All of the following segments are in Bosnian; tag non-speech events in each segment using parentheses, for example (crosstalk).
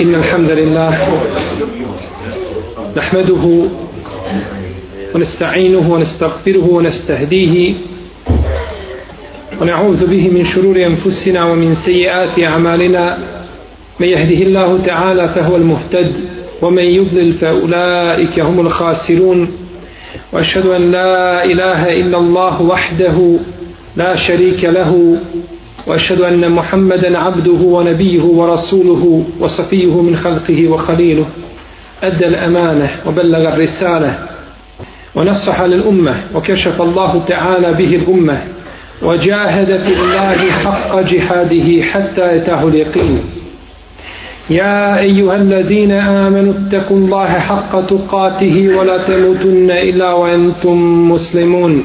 إن الحمد لله نحمده ونستعينه ونستغفره ونستهديه ونعوذ به من شرور أنفسنا ومن سيئات أعمالنا من يهده الله تعالى فهو المهتد ومن يضلل فأولئك هم الخاسرون وأشهد أن لا إله إلا الله وحده لا شريك له وأشهد أن محمدا عبده ونبيه ورسوله وصفيه من خلقه وخليله أدى الأمانة وبلغ الرسالة ونصح للأمة وكشف الله تعالى به الأمة وجاهد في الله حق جهاده حتى يتاه اليقين. يا أيها الذين آمنوا اتقوا الله حق تقاته ولا تموتن إلا وأنتم مسلمون.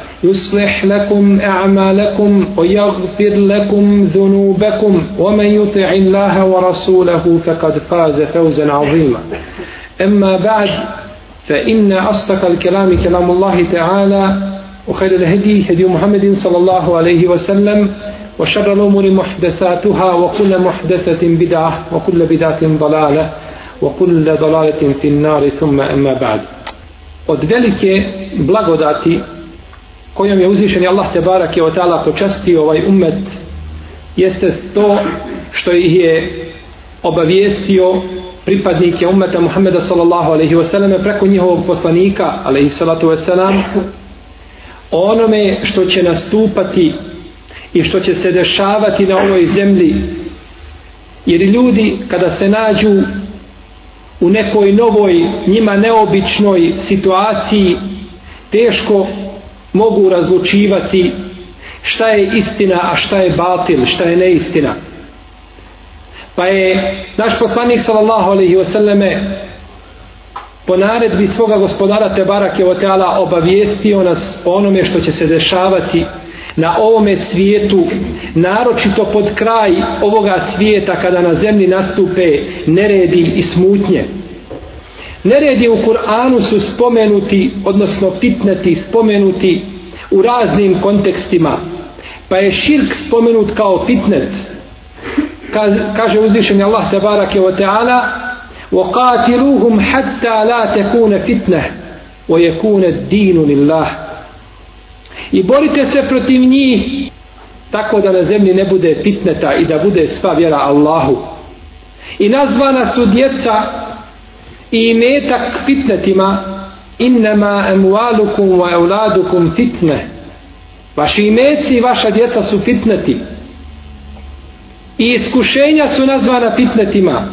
يصلح لكم أعمالكم ويغفر لكم ذنوبكم ومن يطع الله ورسوله فقد فاز فوزا عظيما. أما بعد فإن أصدق الكلام كلام الله تعالى وخير الهدي هدي محمد صلى الله عليه وسلم وشر الأمور محدثاتها وكل محدثة بدعة وكل بدعة ضلالة وكل ضلالة في النار ثم أما بعد. Od velike blagodati kojom je uzvišen Allah te barak je otala počastio ovaj umet jeste to što ih je obavijestio pripadnike umeta Muhammeda sallallahu alaihi wasallam preko njihovog poslanika alaihi salatu wasallam onome što će nastupati i što će se dešavati na ovoj zemlji. Jer ljudi kada se nađu u nekoj novoj njima neobičnoj situaciji teško mogu razlučivati šta je istina, a šta je batil, šta je neistina. Pa je naš poslanik sallallahu alaihi wasallame po naredbi svoga gospodara Tebarake Oteala obavijestio nas o onome što će se dešavati na ovome svijetu, naročito pod kraj ovoga svijeta kada na zemlji nastupe neredi i smutnje. Neredi u Kur'anu su spomenuti, odnosno fitneti spomenuti u raznim kontekstima. Pa je širk spomenut kao fitnet. Kaže uzvišenje Allah tabarake wa ta'ala وَقَاتِلُوهُمْ حَتَّى لَا تَكُونَ فِتْنَةً وَيَكُونَ الدِّينُ لِلَّهِ I borite se protiv njih tako da na zemlji ne bude fitneta i da bude sva vjera Allahu. I nazvana su djeca i metak fitnetima innama emualukum wa euladukum fitne. Vaši imeci i vaša djeca su fitneti. I iskušenja su nazvana fitnetima.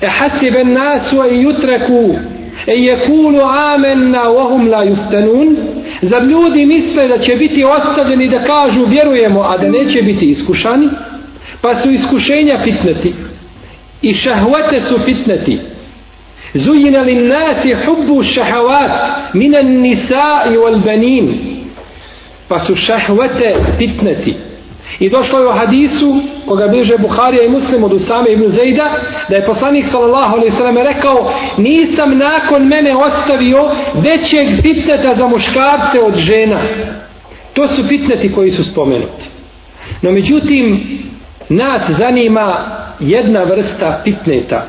E hasibe nasu e jutreku e jekulu amenna wahum la juftanun zar ljudi misle da će biti ostavljeni da kažu vjerujemo a da neće biti iskušani? Pa su iskušenja fitneti. I šahvate su fitneti. زين للناس حب الشهوات من النساء والبنين فسو شهوة فتنتي I došlo je u hadisu koga bliže Buharija i Muslim od Usame ibn Zejda da je poslanik sallallahu alaihi sallam rekao nisam nakon mene ostavio većeg fitneta za muškarce od žena. To su fitneti koji su spomenuti. No međutim nas zanima jedna vrsta fitneta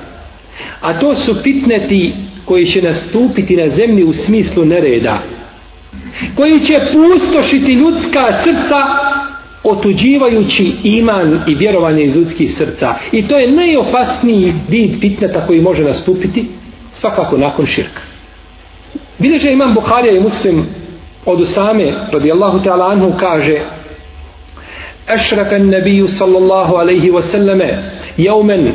A to su fitneti koji će nastupiti na zemlji u smislu nereda. Koji će pustošiti ljudska srca otuđivajući iman i vjerovanje iz ljudskih srca. I to je najopasniji vid fitneta koji može nastupiti svakako nakon širka. Bileže imam Bukharija i muslim od Usame radijallahu ta'ala anhu kaže Ešrafen nebiju sallallahu alaihi wasallame jaumen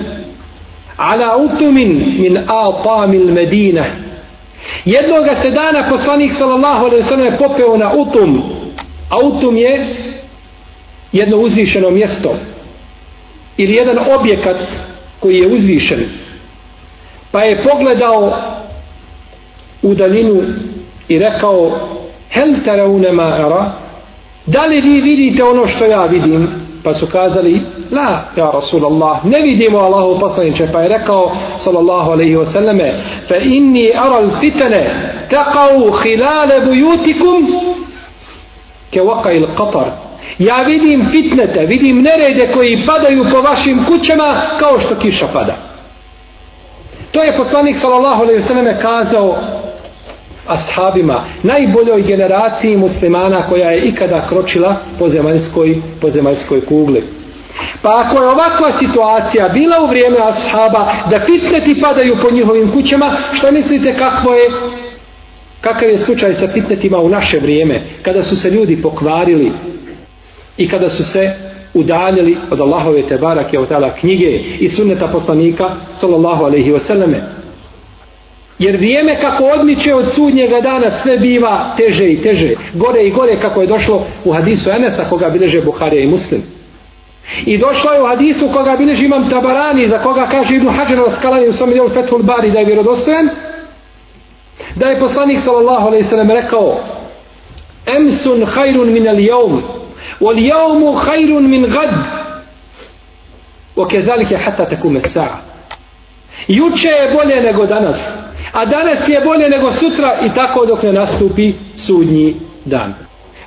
ala utumin min atamil medina jednoga se dana poslanik sallallahu alaihi sallam je popeo na utum a utum je jedno uzvišeno mjesto ili jedan objekat koji je uzvišen. Pa je pogledao u daljinu i rekao hel tarauna ma ara? Da li vi vidite ono što ja vidim? Pa su kazali la ja Rasulallah ne vidimo Allahu poslaniče. Pa je rekao sallallahu alaihi wasallame fa inni ara fitane taqau hilale bujutikum ke waka il qatar ja vidim fitnete vidim nerede koji padaju po vašim kućama kao što kiša pada. To je poslanik sallallahu alaihi wasallame kazao ashabima, najboljoj generaciji muslimana koja je ikada kročila po zemaljskoj, po zemaljskoj kugli. Pa ako je ovakva situacija bila u vrijeme ashaba da fitneti padaju po njihovim kućama, što mislite kako je kakav je slučaj sa fitnetima u naše vrijeme kada su se ljudi pokvarili i kada su se udaljili od Allahove te barake od knjige i sunneta poslanika sallallahu alaihi wasallame Jer vrijeme kako odmiče od sudnjega dana sve biva teže i teže, gore i gore kako je došlo u hadisu Enesa koga bileže Buharija i Muslim. I došlo je u hadisu koga bileži imam Tabarani za koga kaže Ibnu Hajar al-Skalani u svom djelu Fethul Bari da je vjerodostojan da je poslanik sallallahu alaihi sallam rekao Emsun hajrun min al jaum wal jaumu hajrun min gad wa kezalike hata tekume sa'a Juče je bolje nego danas a danas je bolje nego sutra i tako dok ne nastupi sudnji dan.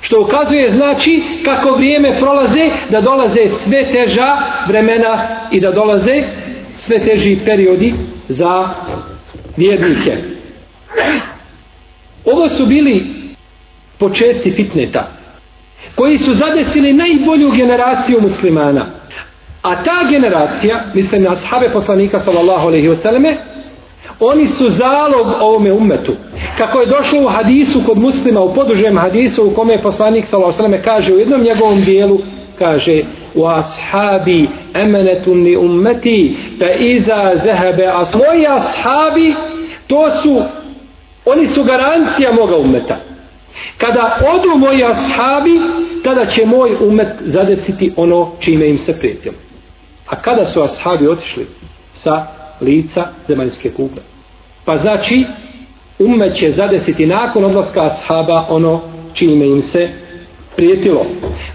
Što ukazuje znači kako vrijeme prolaze da dolaze sve teža vremena i da dolaze sve teži periodi za vjernike. Ovo su bili početci fitneta koji su zadesili najbolju generaciju muslimana. A ta generacija, mislim na ashabe poslanika sallallahu alaihi wasallame, Oni su zalog ovome umetu. Kako je došlo u hadisu kod muslima, u podužem hadisu u kome je poslanik s.a.v. kaže u jednom njegovom dijelu, kaže u ashabi emenetun li ummeti pa iza zehebe as moji ashabi to su oni su garancija moga umeta kada odu moji ashabi tada će moj umet zadesiti ono čime im se prijetilo a kada su ashabi otišli sa lica zemaljske kugle. Pa znači, umme će zadesiti nakon odlaska ashaba ono čime im se prijetilo.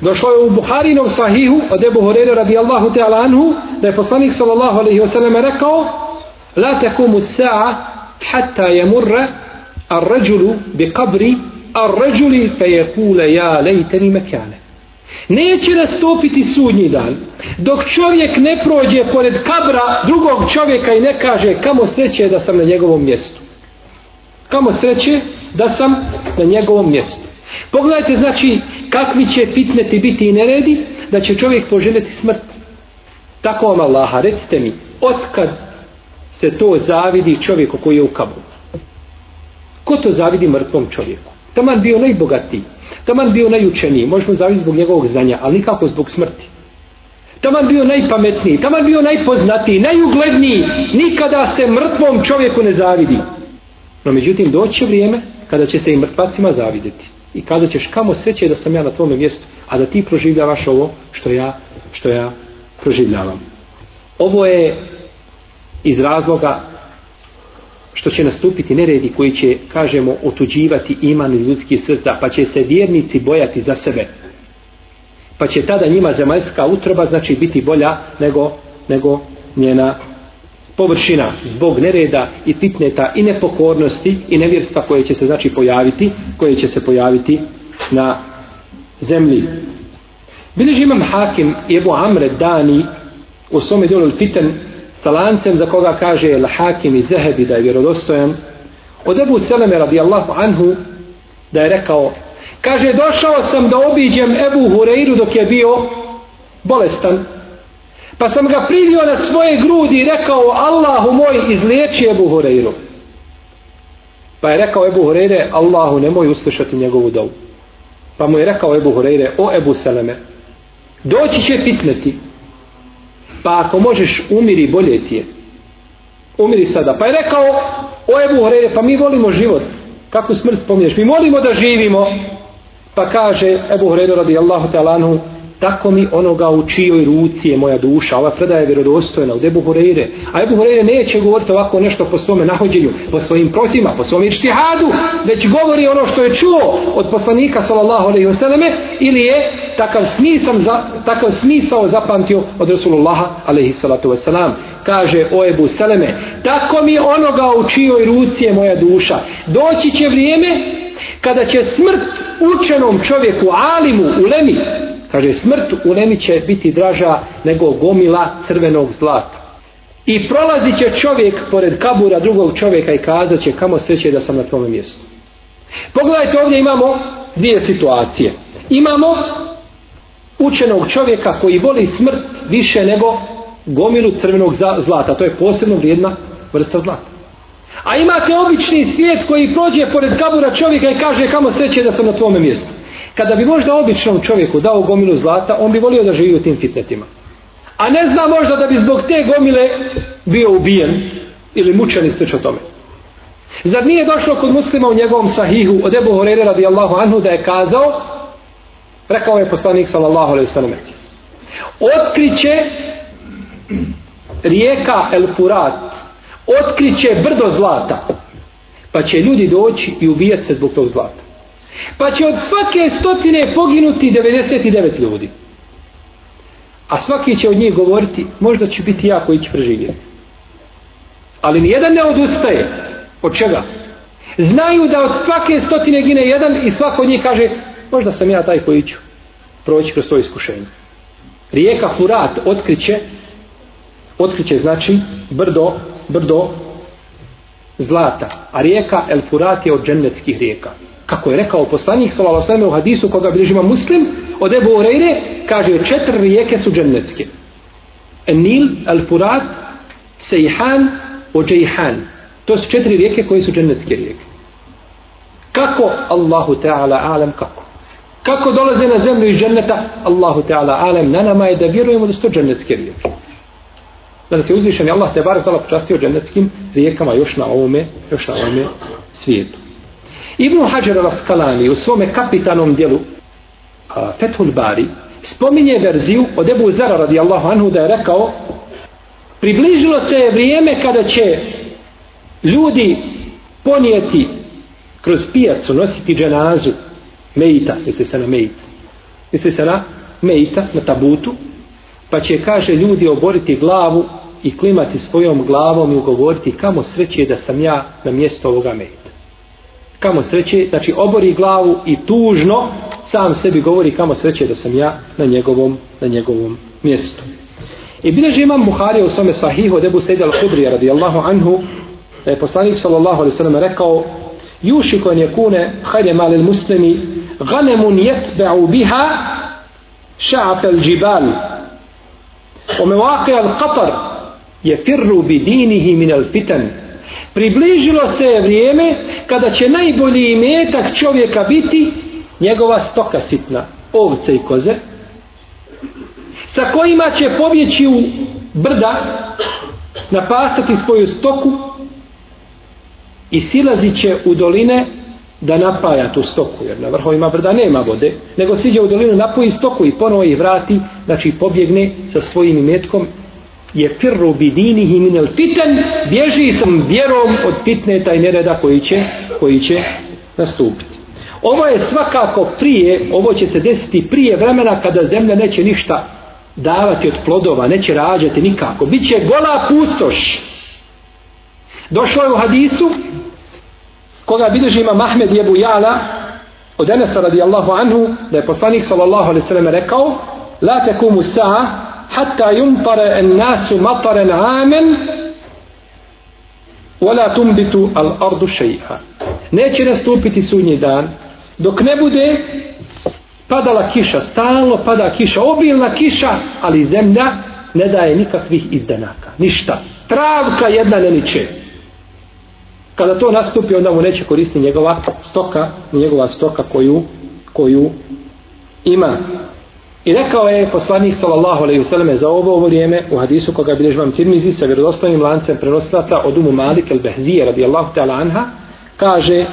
Došlo je u Buharinov sahihu od Ebu Horeira radijallahu ta'ala anhu da je poslanik sallallahu alaihi wasallam rekao La tekumu sa'a hatta yamurra ar ređulu bi kabri ar ređuli fe je kule ja lejteni mekane. Neće nastupiti sudnji dan dok čovjek ne prođe pored kabra drugog čovjeka i ne kaže kamo sreće da sam na njegovom mjestu. Kamo sreće da sam na njegovom mjestu. Pogledajte znači kakvi će fitneti biti i neredi da će čovjek poželjeti smrt. Tako vam Allaha, recite mi, otkad se to zavidi čovjeku koji je u kabru? Ko to zavidi mrtvom čovjeku? Taman bio najbogatiji Taman bio najučeniji, možemo zavisiti zbog njegovog znanja, ali nikako zbog smrti. Taman bio najpametniji, taman bio najpoznatiji, najugledniji, nikada se mrtvom čovjeku ne zavidi. No međutim, doće vrijeme kada će se i mrtvacima zavideti. I kada ćeš kamo sreće da sam ja na tvome mjestu, a da ti proživljavaš ovo što ja, što ja proživljavam. Ovo je iz razloga što će nastupiti neredi koji će, kažemo, otuđivati iman ljudski srca, pa će se vjernici bojati za sebe. Pa će tada njima zemaljska utroba znači biti bolja nego, nego njena površina zbog nereda i fitneta i nepokornosti i nevjerstva koje će se znači pojaviti, koje će se pojaviti na zemlji. Bileži imam hakim Ebu Amre Dani u svome djelu fitan sa lancem za koga kaže El Hakim i Zehebi da je vjerodostojan. Od Ebu Seleme radijallahu anhu da je rekao kaže došao sam da obiđem Ebu Hureyru dok je bio bolestan. Pa sam ga privio na svoje grudi i rekao Allahu moj izliječi Ebu Hureyru. Pa je rekao Ebu Hureyre Allahu nemoj uslišati njegovu dovu. Pa mu je rekao Ebu Hureyre o Ebu Seleme doći će fitneti pa ako možeš umiri bolje ti je. Umiri sada. Pa je rekao o Ebu Horeire pa mi volimo život. Kako smrt spominješ? Mi molimo da živimo. Pa kaže Ebu Horeire radi Allahu talanhu tako mi onoga u čijoj ruci je moja duša. Ova predaja je vjerodostojna od Ebu Horeire. A Ebu Horeire neće govoriti ovako nešto po svome nahođenju, po svojim protima, po svom ištihadu, već govori ono što je čuo od poslanika sallallahu alaihi wasallam ili je takav smisao, za, takav smisao zapamtio od Rasulullaha alaihi salatu vesselam. Kaže o Ebu Seleme, tako mi onoga u čijoj ruci je moja duša. Doći će vrijeme kada će smrt učenom čovjeku, alimu, ulemi, kaže smrt ulemi će biti draža nego gomila crvenog zlata. I prolazi će čovjek pored kabura drugog čovjeka i kazat će kamo sreće da sam na tome mjestu. Pogledajte ovdje imamo dvije situacije. Imamo učenog čovjeka koji voli smrt više nego gomilu crvenog zlata. To je posebno vrijedna vrsta zlata. A imate obični svijet koji prođe pored kabura čovjeka i kaže kamo sreće da sam na tvome mjestu. Kada bi možda običnom čovjeku dao gomilu zlata, on bi volio da živi u tim fitnetima. A ne zna možda da bi zbog te gomile bio ubijen ili mučen i o tome. Zar nije došlo kod muslima u njegovom sahihu od Ebu Horeire radijallahu anhu da je kazao, rekao je poslanik sallallahu alaihi sallam, otkriće rijeka El Furat, otkriće brdo zlata, pa će ljudi doći i ubijati se zbog tog zlata. Pa će od svake stotine poginuti 99 ljudi. A svaki će od njih govoriti, možda će biti ja koji će preživjeti. Ali nijedan ne odustaje. Od čega? Znaju da od svake stotine gine jedan i svako od njih kaže, možda sam ja taj koji ću proći kroz to iskušenje. Rijeka Furat otkriće, otkriće znači brdo, brdo zlata. A rijeka El Furat je od džennetskih rijeka kako je rekao poslanik sallallahu alejhi u hadisu koga bližima Muslim od Ebu Hurajre kaže četiri rijeke su džennetske Nil, Al-Furat, Sejhan Ođejhan. To su četiri rijeke koje su džennetske rijeke. Kako? Allahu Teala alem kako? Kako dolaze na zemlju iz dženneta? Allahu Teala alem na nama je da vjerujemo da su to džennetske rijeke. Da nas je uzvišen Allah te bar počastio džennetskim rijekama još na ovome, još na ovome svijetu. Ibn Hajar al-Askalani u svome kapitanom dijelu Fethul Bari spominje verziju od Ebu Zara radijallahu anhu da je rekao približilo se je vrijeme kada će ljudi ponijeti kroz pijacu nositi dženazu mejita, misli se na mejit misli se na mejita, na tabutu pa će kaže ljudi oboriti glavu i klimati svojom glavom i ugovoriti kamo sreće da sam ja na mjesto ovoga mejita kamo sreće, znači obori glavu i tužno sam sebi govori kamo sreće da sam ja na njegovom, na njegovom mjestu. I bileže imam Buharija u svome sahihu od Ebu Sejda al-Hudrija radijallahu anhu da je poslanik sallallahu alaihi sallam rekao Jušiko je kune hajde malil muslimi ganemun jetbe'u biha ša'af al-đibal o mevaqi al-qatar je firru bi dinihi min al-fitan Približilo se je vrijeme kada će najbolji imetak čovjeka biti njegova stoka sitna, ovce i koze, sa kojima će pobjeći u brda, napasati svoju stoku i silazit će u doline da napaja tu stoku, jer na vrhovima brda nema vode, nego siđe u dolinu, napoji stoku i ponovo ih vrati, znači pobjegne sa svojim imetkom je firru bidinihi minel fitan bježi sam vjerom od fitneta i nereda koji će, koji će nastupiti. Ovo je svakako prije, ovo će se desiti prije vremena kada zemlja neće ništa davati od plodova, neće rađati nikako. Biće gola pustoš. Došlo je u hadisu koga bilježi ima Mahmed jebu Jala od Enesa radijallahu anhu da je poslanik sallallahu alaihi sallam rekao La tekumu sa'a hatta yumpara an-nasu mataran amen wala tumbitu al-ardu shay'a. Neće nastupiti sudnji dan dok ne bude padala kiša stalno pada kiša obilna kiša ali zemlja ne daje nikakvih izdanaka ništa. Travka jedna ne niče. Kada to nastupi onda mu neće koristiti njegova stoka njegova stoka koju koju ima. I rekao je poslanik sallallahu alejhi ve selleme za ovo vrijeme u hadisu koga bilježi vam Tirmizi sa vjerodostojnim lancem prenosilaca od Umu Malik al-Bahzije radijallahu ta'ala anha kaže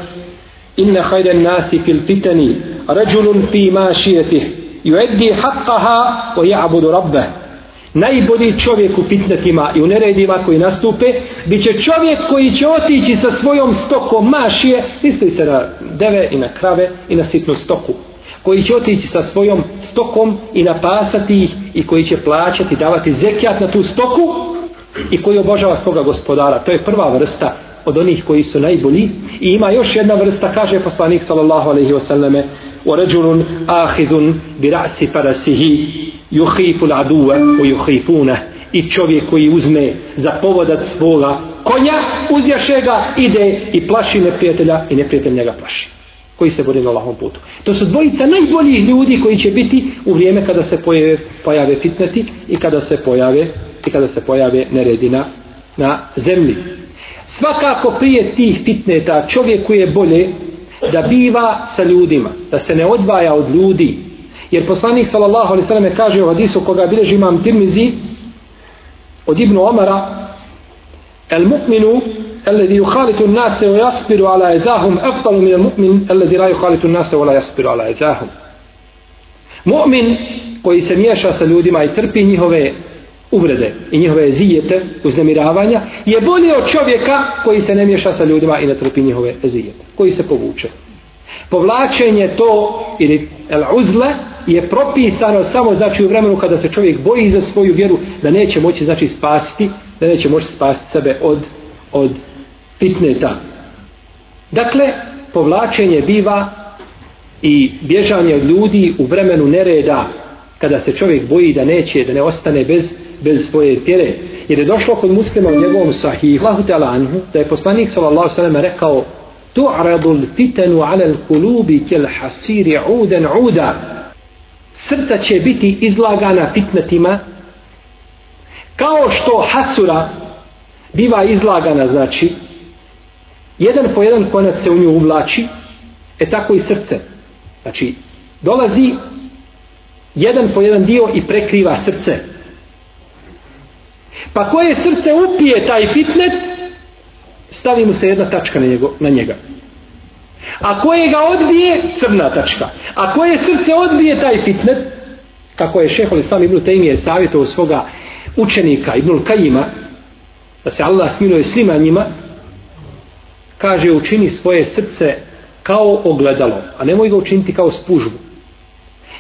inna khayra an-nasi fil fitani rajulun fi mashiyatihi yuaddi haqqaha wa ya'budu rabbah Najbolji čovjek u fitnetima i u neredima koji nastupe, bit će čovjek koji će otići sa svojom stokom mašije, misli se na deve i na krave i na sitnu stoku koji će otići sa svojom stokom i napasati ih i koji će plaćati, davati zekijat na tu stoku i koji obožava svoga gospodara. To je prva vrsta od onih koji su najbolji. I ima još jedna vrsta, kaže poslanik sallallahu alaihi wasallame, o ređulun ahidun bi rasi parasihi juhifu l'aduwa u juhifune i čovjek koji uzme za povodat svoga konja, uzjaše ga, ide i plaši neprijatelja i neprijatelj njega plaši koji se bori na Allahom putu. To su dvojica najboljih ljudi koji će biti u vrijeme kada se pojave, pojave fitneti i kada se pojave i kada se pojave neredina na, zemlji. Svakako prije tih fitneta čovjeku je bolje da biva sa ljudima, da se ne odvaja od ljudi. Jer poslanik sallallahu alejhi ve selleme kaže u hadisu koga bilježi imam Tirmizi od Ibnu Omara el mu'minu الذي يخالط الناس ويصبر على اذاهم افضل من المؤمن الذي لا يخالط الناس ولا يصبر على اذاهم مؤمن koji se miješa sa ljudima i trpi njihove uvrede i njihove zijete, uznemiravanja, je bolji od čovjeka koji se ne miješa sa ljudima i ne trpi njihove zijete, koji se povuče. Povlačenje to, ili el uzle, je propisano samo znači u vremenu kada se čovjek boji za svoju vjeru, da neće moći znači spasiti, da neće moći spasiti sebe od, od fitneta. Dakle, povlačenje biva i bježanje od ljudi u vremenu nereda kada se čovjek boji da neće, da ne ostane bez, bez svoje tjere. Jer je došlo kod muslima u njegovom sahih, anhu, da je poslanik sallallahu sallam rekao tu'radu l-fitenu ala kulubi kel hasiri uden uda srca će biti izlagana fitnetima kao što hasura biva izlagana znači jedan po jedan konac se u nju uvlači, e tako i srce. Znači, dolazi jedan po jedan dio i prekriva srce. Pa koje srce upije taj fitnet, stavi mu se jedna tačka na, njego, na njega. A koje ga odbije, crna tačka. A koje srce odbije taj fitnet, kako je šehol Islam Ibn Taymiye savjetovao svoga učenika Ibn Kajima, da se Allah smiluje svima njima, kaže učini svoje srce kao ogledalo, a nemoj ga učiniti kao spužbu.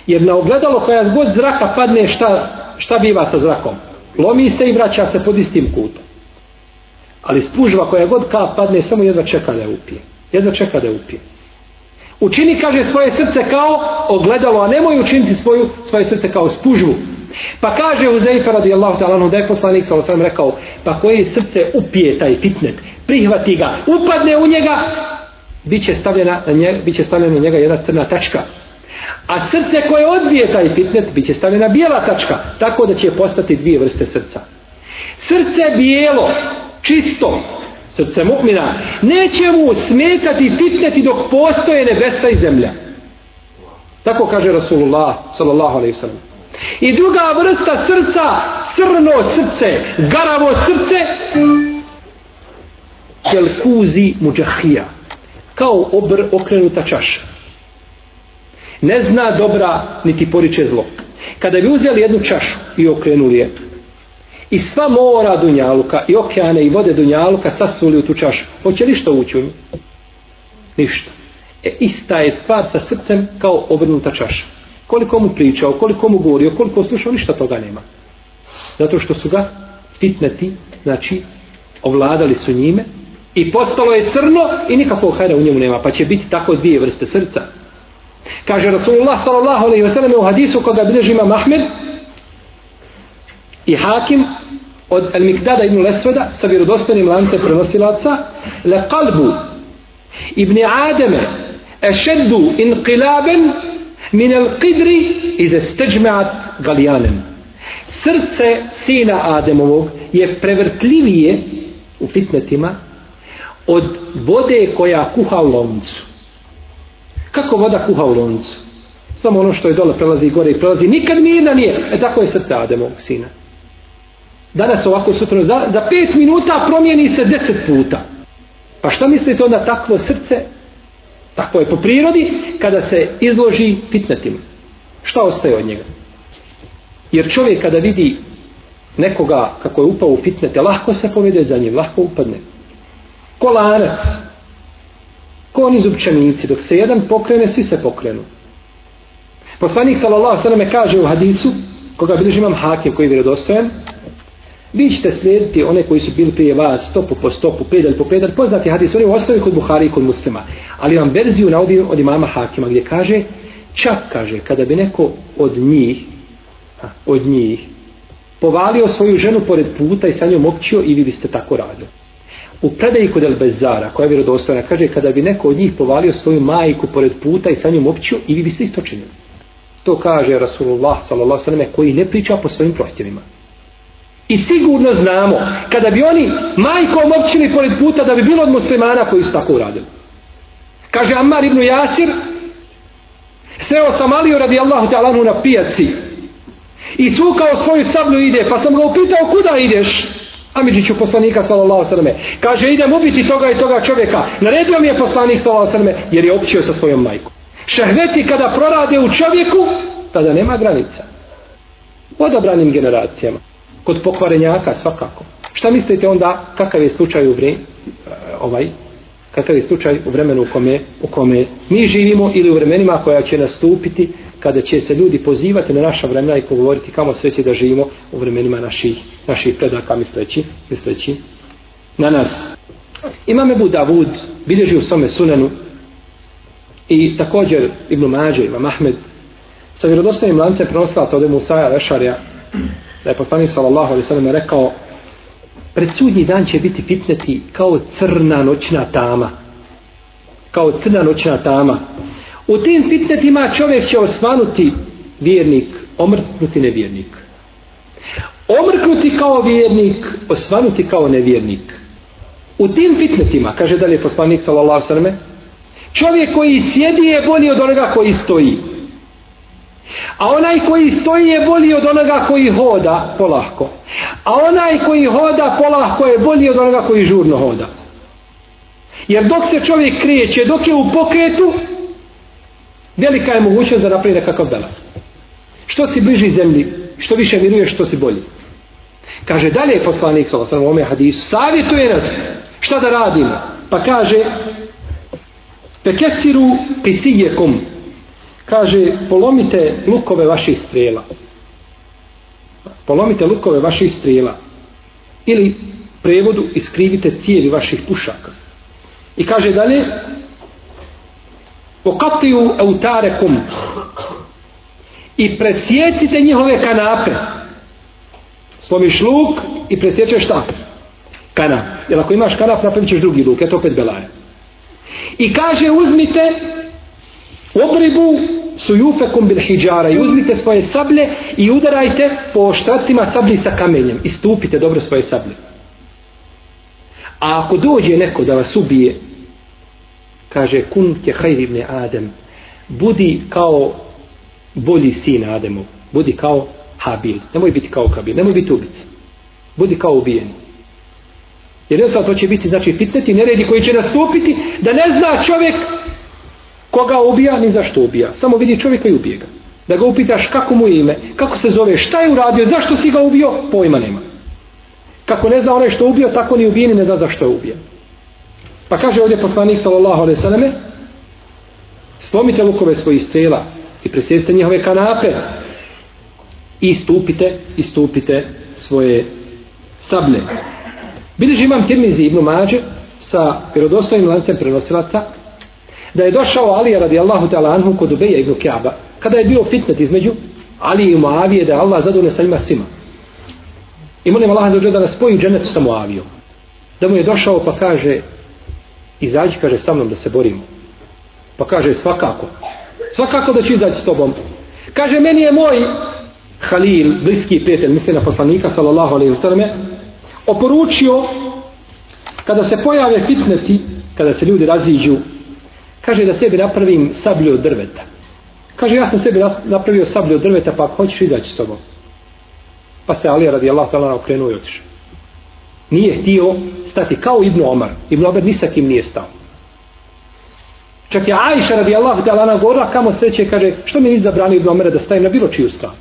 Jer na ogledalo koja god zraka padne šta, šta biva sa zrakom? Lomi se i vraća se pod istim kutom. Ali spužva koja god kap padne samo jedva čeka da je upije. Jedva čeka da je upije. Učini, kaže, svoje srce kao ogledalo, a nemoj učiniti svoju, svoje srce kao spužvu. Pa kaže Uzeifa radijallahu ta'ala da je poslanik sa osam rekao pa koje srce upije taj fitnet prihvati ga, upadne u njega bit će stavljena na njega, bit će stavljena na njega jedna crna tačka. A srce koje odbije taj fitnet bit će stavljena bijela tačka tako da će postati dvije vrste srca. Srce bijelo čisto srce mu'mina neće mu smetati fitneti dok postoje nebesa i zemlja. Tako kaže Rasulullah sallallahu alaihi sallam I druga vrsta srca, crno srce, garavo srce, kelkuzi muđahija, kao obr okrenuta čaša. Ne zna dobra, niti poriče zlo. Kada bi uzeli jednu čašu i okrenuli je, i sva mora Dunjaluka, i okeane, i vode Dunjaluka sasuli u tu čašu, hoće li što ući u nju? Ništa. E, ista je stvar sa srcem kao obrnuta čaša koliko mu pričao, koliko mu govorio, koliko slušao, ništa toga nema. Zato što su ga fitneti, znači, ovladali su njime i postalo je crno i nikakvog hajra u njemu nema, pa će biti tako dvije vrste srca. Kaže Rasulullah sallallahu alaihi wasallam u hadisu koga bilježi imam Mahmed i Hakim od Al-Mikdada ibn Lesveda sa vjerodostanim lancem prenosilaca le kalbu ibn Ademe ešeddu inqilaben min el qidri ize steđmeat galijanem. Srce sina Ademovog je prevrtljivije u fitnetima od vode koja kuha u loncu. Kako voda kuha u loncu? Samo ono što je dole prelazi i gore i prelazi. Nikad mirna nije. E tako je srce Ademovog sina. Danas ovako sutra, za, za pet minuta promijeni se deset puta. Pa šta mislite onda takvo srce Tako je po prirodi kada se izloži fitnetima. Šta ostaje od njega? Jer čovjek kada vidi nekoga kako je upao u fitnete, lahko se povede za njim, lahko upadne. Ko lanac, ko oni zupčanici, dok se jedan pokrene, svi se pokrenu. Poslanik sallallahu sallam kaže u hadisu, koga bilježi imam hakim koji je vjerodostojan, vi ćete slijediti one koji su bili prije vas stopu po stopu, pedalj po pedalj, poznati hadis, oni u osnovi kod Buhari i kod muslima. Ali vam verziju navodim od imama Hakima gdje kaže, čak kaže, kada bi neko od njih, od njih, povalio svoju ženu pored puta i sa njom općio i vi biste tako radili. U predaji kod Elbezara, koja je vjerodostojna, kaže, kada bi neko od njih povalio svoju majku pored puta i sa njom općio i vi biste isto činili. To kaže Rasulullah sallallahu koji ne priča po svojim prohtjevima. I sigurno znamo, kada bi oni majkom općili pored puta, da bi bilo od muslimana koji su tako uradili. Kaže Ammar ibn Jasir, sreo sam Aliju radijallahu ta'alanu na pijaci i cukao svoju sablju ide, pa sam ga upitao kuda ideš? Amidžiću poslanika sallallahu sallam. Kaže idem ubiti toga i toga čovjeka. Naredio mi je poslanik sallallahu sallam jer je općio sa svojom majkom. Šehveti kada prorade u čovjeku, tada nema granica. Odabranim generacijama kod pokvarenjaka svakako. Šta mislite onda kakav je slučaj u vremenu ovaj kakav je slučaj u vremenu u kome, u kome mi živimo ili u vremenima koja će nastupiti kada će se ljudi pozivati na naša vremena i govoriti kamo sve će da živimo u vremenima naših, naših predaka misleći, misleći na nas. Imam Ebu Davud bilježi u svome sunanu i također Ibn Mađe, Imam Ahmed sa vjerodostojnim lancem prenoslaca od Musaja Lešarja da je poslanik sallallahu alaihi sallam rekao pred sudnji dan će biti fitneti kao crna noćna tama. Kao crna noćna tama. U tim fitnetima čovjek će osvanuti vjernik omrtnuti nevjernik. Omrknuti kao vjernik osvanuti kao nevjernik. U tim fitnetima kaže dalje poslanik sallallahu alaihi sallam čovjek koji sjedi je bolji od onoga koji stoji. A onaj koji stoji je bolji od onoga koji hoda polahko. A onaj koji hoda polahko je bolji od onoga koji žurno hoda. Jer dok se čovjek krijeće, dok je u pokretu, velika je mogućnost da napravi nekakav belak. Što si bliži zemlji, što više vjeruješ, što si bolji. Kaže dalje poslanik sa u ome hadisu, savjetuje nas šta da radimo. Pa kaže, pekeciru pisijekom, kaže polomite lukove vaših strela. Polomite lukove vaših strela. Ili prevodu iskrivite cijeli vaših pušaka i kaže dalje pokatiju eutarekum i presjecite njihove kanape. Slomiš luk i presjećeš šta? Kanap. Jer ako imaš kanap napravit ćeš drugi luk eto opet belaje i kaže uzmite Obribu sujufekum bil hijjara. I uzmite svoje sablje i udarajte po štracima sablji sa kamenjem. I stupite dobro svoje sablje. A ako dođe neko da vas ubije, kaže kun ke ibn Adem, budi kao bolji sin Ademov, budi kao Habil, nemoj biti kao Kabil, nemoj biti ubica, budi kao ubijen. Jer jednostavno to će biti znači fitneti neredi koji će nastupiti da ne zna čovjek koga ubija, ni zašto ubija. Samo vidi čovjeka i ubije ga. Da ga upitaš kako mu je ime, kako se zove, šta je uradio, zašto si ga ubio, pojma nema. Kako ne zna onaj što ubio, tako ni ubijeni ne zna zašto je ubio. Pa kaže ovdje poslanik sallallahu alaihi sallame, slomite lukove svojih strela i presjeste njihove kanape i stupite, i stupite svoje sablje. Bileži imam tirmizi ibn Mađe sa vjerodostojnim lancem prenosilaca da je došao Ali radijallahu ta'ala anhu kod Ubeja ibn Kaaba kada je bio fitnet između Ali i Muavije da je Allah zadovoljno sa njima svima. I molim Allah za da nas spoji u dženetu sa Muavijom. Da mu je došao pa kaže izađi kaže sa mnom da se borimo. Pa kaže svakako. Svakako da ću izaći s tobom. Kaže meni je moj Halil, bliski prijatelj, misli na poslanika sallallahu alaihi wasallam oporučio kada se pojave fitneti kada se ljudi raziđu Kaže da sebi napravim sablju od drveta. Kaže ja sam sebi napravio sablju od drveta pa ako hoćeš izaći s tobom. Pa se Alija radi Allah talana okrenuo i otišao. Nije htio stati kao Ibnu Omar. Ibnu Omar ni sa kim nije stao. Čak je Ajša radijallahu ta'ala talana govorila kamo sreće, kaže, što mi izabrani Ibn Omera da stavim na bilo čiju stranu?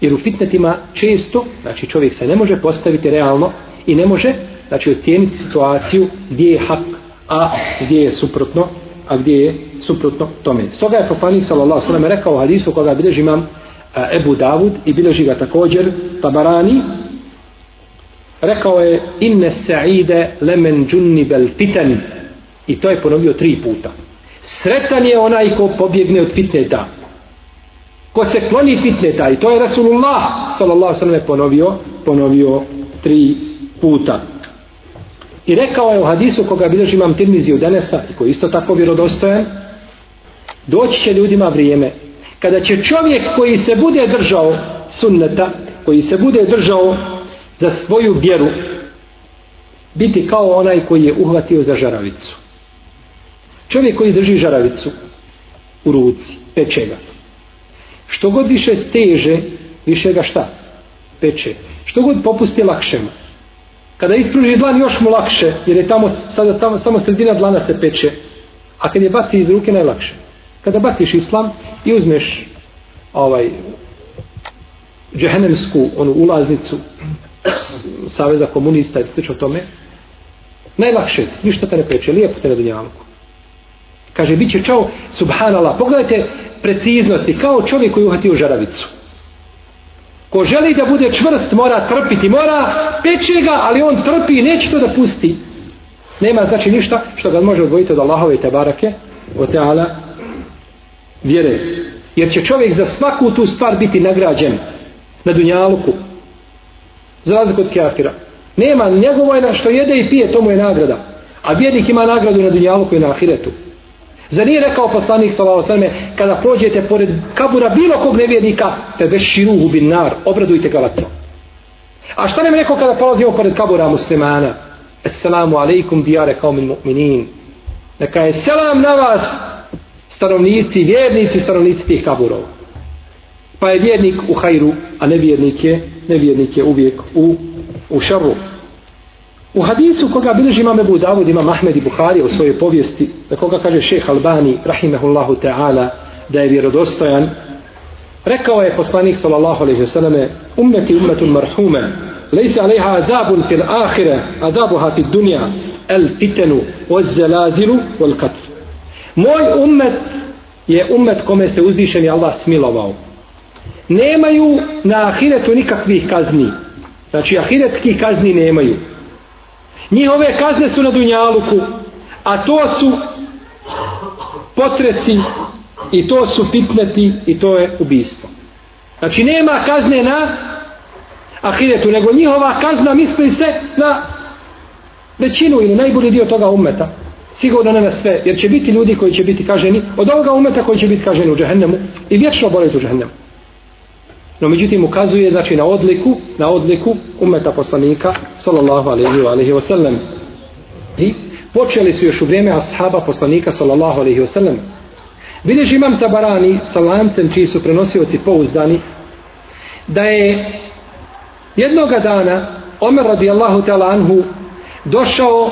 Jer u fitnetima često, znači čovjek se ne može postaviti realno i ne može, znači ocijeniti situaciju gdje je hak, a gdje je suprotno, a gdje je suprotno tome. Stoga je poslanik sallallahu sallam rekao u hadisu koga bilježi imam Ebu Davud i bilježi ga također Tabarani, rekao je inne sa'ide lemen džunni bel fitan i to je ponovio tri puta. Sretan je onaj ko pobjegne od fitneta. Ko se kloni fitneta i to je Rasulullah sallallahu sallam ponovio, ponovio tri puta. I rekao je u hadisu koga bilježi imam Tirmizi u Denesa i koji isto tako vjerodostojan, doći će ljudima vrijeme kada će čovjek koji se bude držao sunneta, koji se bude držao za svoju vjeru, biti kao onaj koji je uhvatio za žaravicu. Čovjek koji drži žaravicu u ruci, peče ga. Što god više steže, više ga šta? Peče. Što god popusti lakše mu. Kada ispruži dlan još mu lakše, jer je tamo, sada tamo, samo sredina dlana se peče. A kad je baci iz ruke najlakše. Kada baciš islam i uzmeš ovaj džehennemsku onu ulaznicu saveza komunista i slično tome, najlakše, ništa te ne peče, lijepo te na dunjavku. Kaže, bit će čao, subhanallah, pogledajte preciznosti, kao čovjek koji uhatio žaravicu. Ko želi da bude čvrst, mora trpiti, mora peče ga, ali on trpi i neće to da pusti. Nema znači ništa što ga može odvojiti od Allahove te barake, od teala vjere. Jer će čovjek za svaku tu stvar biti nagrađen na dunjaluku. Za razliku od kjafira. Nema, njegovo je na što jede i pije, to mu je nagrada. A vjernik ima nagradu na dunjaluku i na ahiretu. Zar nije rekao poslanik sallallahu alejhi kada prođete pored kabura bilo kog nevjernika, te beširuhu bin nar, obradujte ga vatrom. A šta nam je rekao kada prolazimo pored kabura muslimana? Assalamu alaikum dijare kao min mu'minin. Neka je selam na vas, stanovnici, vjernici, stanovnici tih kaburova. Pa je vjernik u hajru, a nevjernik je, nevjernik je uvijek u, u šarru. U hadisu koga bilježi imam Ebu Davud, imam Ahmed i Buhari u svojoj povijesti, da koga kaže šeh Albani, rahimehullahu ta'ala, da je vjerodostojan, rekao je poslanik sallallahu alaihi wasallam, ummeti ummetun marhume, lejse alaiha azabun fil ahire, azabuha fil dunja, el fitenu, oz zelazilu, ol katru. Moj ummet je ummet kome se uzvišeni Allah smilovao. Nemaju na ahiretu nikakvih kazni. Znači ahiretskih kazni nemaju. Njihove kazne su na Dunjaluku, a to su potresi i to su fitneti i to je ubistvo. Znači nema kazne na ahiretu, nego njihova kazna misli se na većinu ili najbolji dio toga umeta. Sigurno ne na sve, jer će biti ljudi koji će biti kaženi od ovoga umeta koji će biti kaženi u džehennemu i vječno boriti u džehennemu. No međutim ukazuje znači na odliku, na odliku umeta poslanika sallallahu alejhi ve ve sellem. I počeli su još u vrijeme ashaba poslanika sallallahu alejhi ve sellem. Vidiš imam Tabarani sa lancem čiji su prenosioci pouzdani da je jednoga dana Omer radijallahu ta'ala anhu došao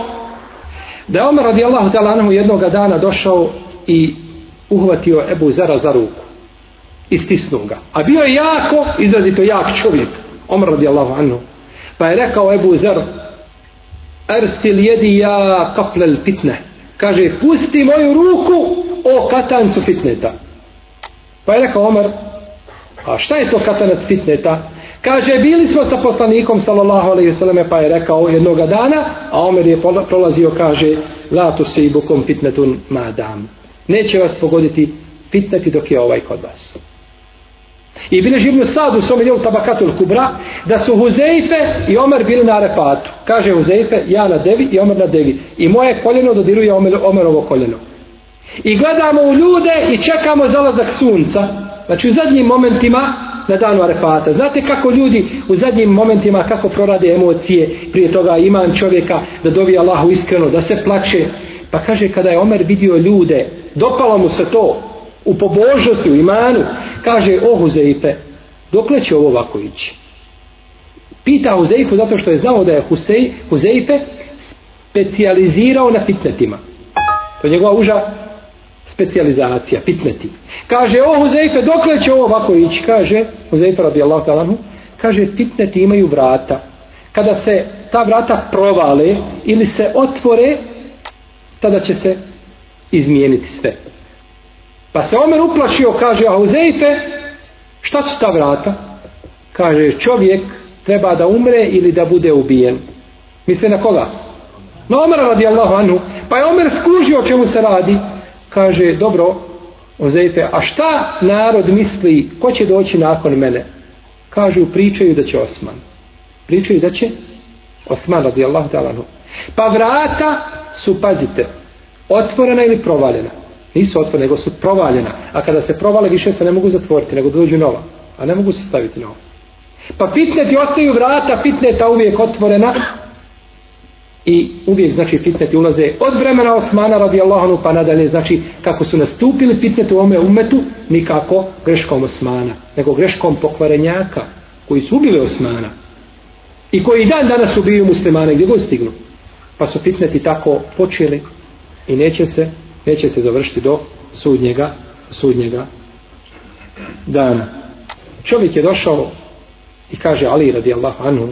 da je Omer radijallahu ta'ala anhu jednoga dana došao i uhvatio Ebu Zara za ruku istisnuo ga. A bio je jako, izrazito jak čovjek, Omar radijallahu anhu. Pa je rekao Ebu Zer, Ersil jedi ja kaplel fitne. Kaže, pusti moju ruku o katancu fitneta. Pa je rekao Omar, a šta je to katanac fitneta? Kaže, bili smo sa poslanikom, sallallahu alaihi sallame, pa je rekao jednoga dana, a Omer je prolazio, kaže, la tu se i bukom fitnetun madam. Neće vas pogoditi fitneti dok je ovaj kod vas. I bile živno sad u svome djelu tabakatul kubra, da su Huzeife i Omer bili na arefatu. Kaže Huzeife, ja na devi i Omer na devi. I moje koljeno dodiruje Omer, Omerovo koljeno. I gledamo u ljude i čekamo zalazak sunca. Znači u zadnjim momentima na danu arefata. Znate kako ljudi u zadnjim momentima kako prorade emocije prije toga iman čovjeka da dovi Allahu iskreno, da se plače. Pa kaže kada je Omer vidio ljude, dopalo mu se to, u pobožnosti, u imanu, kaže o Huzeife, dokle će ovo ovako ići? Pita Huzeifu zato što je znao da je Husej, Huzeife specijalizirao na fitnetima. To je njegova uža specijalizacija, fitneti. Kaže, o Huzeife, dokle će ovo ovako ići? Kaže, Huzeife radijallahu talanu, kaže, fitneti imaju vrata. Kada se ta vrata provale ili se otvore, tada će se izmijeniti sve. Pa se Omer uplašio, kaže, a uzejte, šta su ta vrata? Kaže, čovjek treba da umre ili da bude ubijen. Misle na koga? Na Omera radijallahu anhu. Pa je Omer skužio o čemu se radi. Kaže, dobro, Ozejte, a šta narod misli, ko će doći nakon mene? Kažu, pričaju da će Osman. Pričaju da će Osman radijallahu ta'ala anhu. Pa vrata su, pazite, otvorena ili provaljena. Nisu otvorene, nego su provaljena. A kada se provale, više se ne mogu zatvoriti, nego dođu nova. A ne mogu se staviti nova. Pa fitneti ostaju vrata, fitneta uvijek otvorena, i uvijek znači fitneti ulaze od vremena Osmana radijallahu anhu pa nadalje znači kako su nastupili fitneti u ome umetu nikako greškom Osmana nego greškom pokvarenjaka koji su ubili Osmana i koji dan danas ubiju muslimane gdje god stignu pa su fitneti tako počeli i neće se neće se završiti do sudnjega sudnjega dana čovjek je došao i kaže Ali radijallahu anhu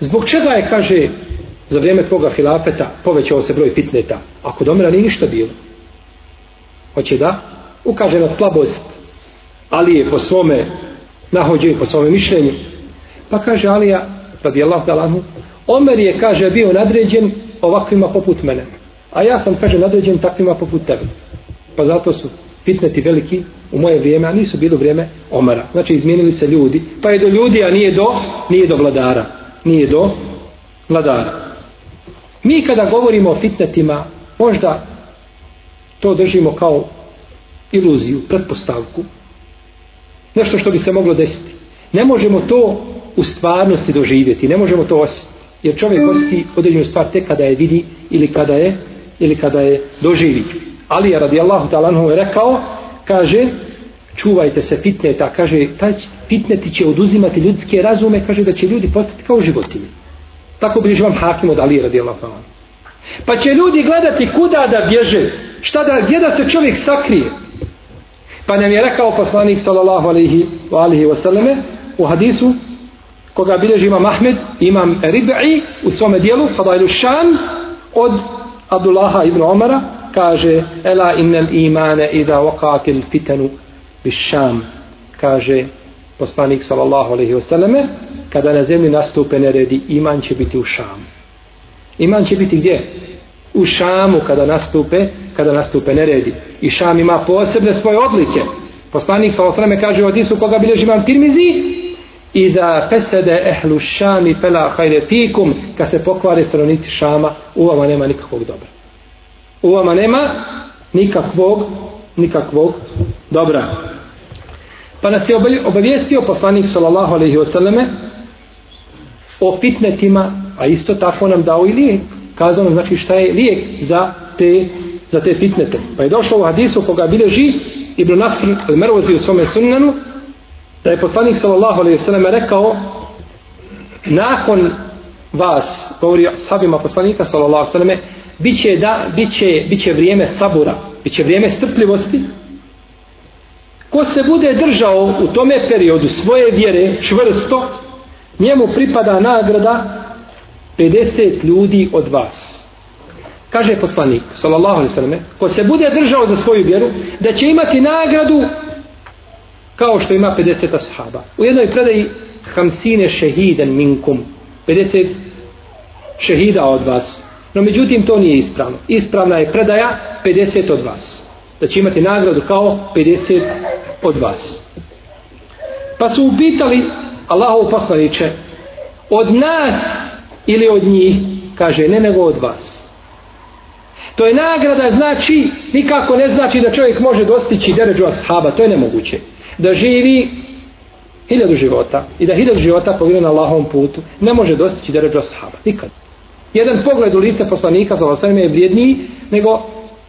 zbog čega je kaže za vrijeme tvoga hilafeta povećao se broj fitneta. Ako kod Omera nije ništa bilo. Hoće da ukaže na slabost ali je po svome nahođenju, po svome mišljenju. Pa kaže Alija, radijallahu anhu Omer je, kaže, bio nadređen ovakvima poput mene. A ja sam, kaže, nadređen takvima poput tebe. Pa zato su fitneti veliki u moje vrijeme, a nisu bilo vrijeme Omara. Znači, izmijenili se ljudi. Pa je do ljudi, a nije do, nije do vladara. Nije do vladara. Mi kada govorimo o fitnetima, možda to držimo kao iluziju, pretpostavku, nešto što bi se moglo desiti. Ne možemo to u stvarnosti doživjeti, ne možemo to osjetiti. Jer čovjek osjeti određenu stvar tek kada je vidi ili kada je, ili kada je doživi. Ali je radijallahu ta'ala je rekao, kaže, čuvajte se fitneta, kaže, taj fitneti će oduzimati ljudske razume, kaže da će ljudi postati kao životinje. Tako bi vam hakim od Ali radijallahu ta'ala. Pa će ljudi gledati kuda da bježe, šta da, gdje da se čovjek sakrije. Pa nam je rekao poslanik sallallahu alaihi wa alihi wa sallame u hadisu koga bilježi imam Ahmed, imam Rib'i u svome dijelu, Fadailu Šan, od Abdullaha ibn Omara, kaže, Ela innel imane ida waqatil fitanu bišam kaže poslanik sallallahu alaihi wasallame kada na zemlji nastupe neredi, iman će biti u Šamu. Iman će biti gdje? U Šamu kada nastupe, kada nastupe neredi. I Šam ima posebne svoje odlike. Poslanik sallallahu alaihi wasallame kaže u Adisu koga bilježi imam tirmizi i da pesede ehlu šami pela hajde fikum kad se pokvare stranici Šama u vama nema nikakvog dobra. U vama nema nikakvog nikakvog dobra. Pa nas je obavijestio poslanik sallallahu alaihi wasallame o fitnetima, a isto tako nam dao i lijek. Kazao nam znači šta je lijek za te, za te fitnete. Pa je došlo u hadisu koga bileži Ibn Nasr al-Mervozi u svome sunnanu, da je poslanik sallallahu alejhi ve sellem rekao nakon vas, govori sabima poslanika sallallahu alejhi ve selleme biće, da, biće, biće vrijeme sabura, biće vrijeme strpljivosti, ko se bude držao u tome periodu svoje vjere čvrsto, njemu pripada nagrada 50 ljudi od vas. Kaže poslanik, sallallahu alejhi ve selleme ko se bude držao za svoju vjeru, da će imati nagradu kao što ima 50 ashaba. U jednoj predaji hamsine šehiden minkum, 50 šehida od vas. No međutim to nije ispravno. Ispravna je predaja 50 od vas. Da će imati nagradu kao 50 od vas. Pa su upitali Allahov poslaniće od nas ili od njih kaže ne nego od vas to je nagrada znači nikako ne znači da čovjek može dostići deređu ashaba to je nemoguće da živi hiljadu života i da hiljadu života pogledaju na Allahovom putu ne može dostići deređu ashaba nikad. Jedan pogled u lice poslanika sa osvrame je vrijedniji nego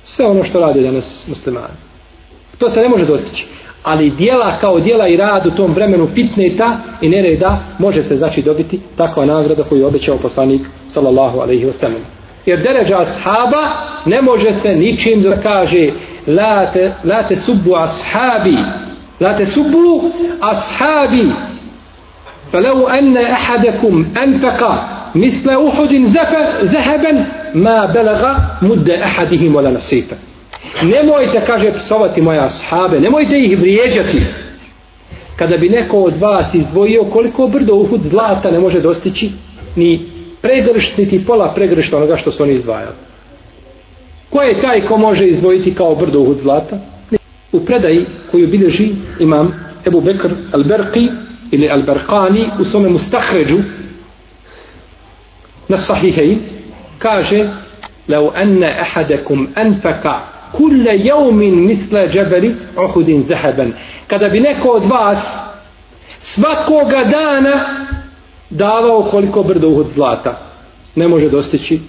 sve ono što radi danas muslimani. To se ne može dostići. Ali dijela kao dijela i rad u tom vremenu fitneta i nereda može se znači dobiti takva nagrada koju je obećao poslanik sallallahu alaihi wa sallam. Jer deređa ashaba ne može se ničim da kaže la te, la te subbu ashabi la te subbu ashabi فلو أن أحدكم أنفق مثل أحد ذهبا ما بلغ مد أحدهم ولا نصيفا nemojte, kaže, psovati moje ashabe, nemojte ih vrijeđati. Kada bi neko od vas izdvojio koliko brdo uhud zlata ne može dostići, ni pregršt, niti pola pregršta onoga što su oni izdvajali. Ko je taj ko može izdvojiti kao brdo uhud zlata? U predaji koju bilježi imam Ebu Bekr al-Berqi ili al-Berqani u svome mustahređu na sahihej kaže لو أن أحدكم أنفق kulle jeumin misle džebeli uhudin zaheben. Kada bi neko od vas svakoga dana davao koliko brdo uhud zlata, ne može dostići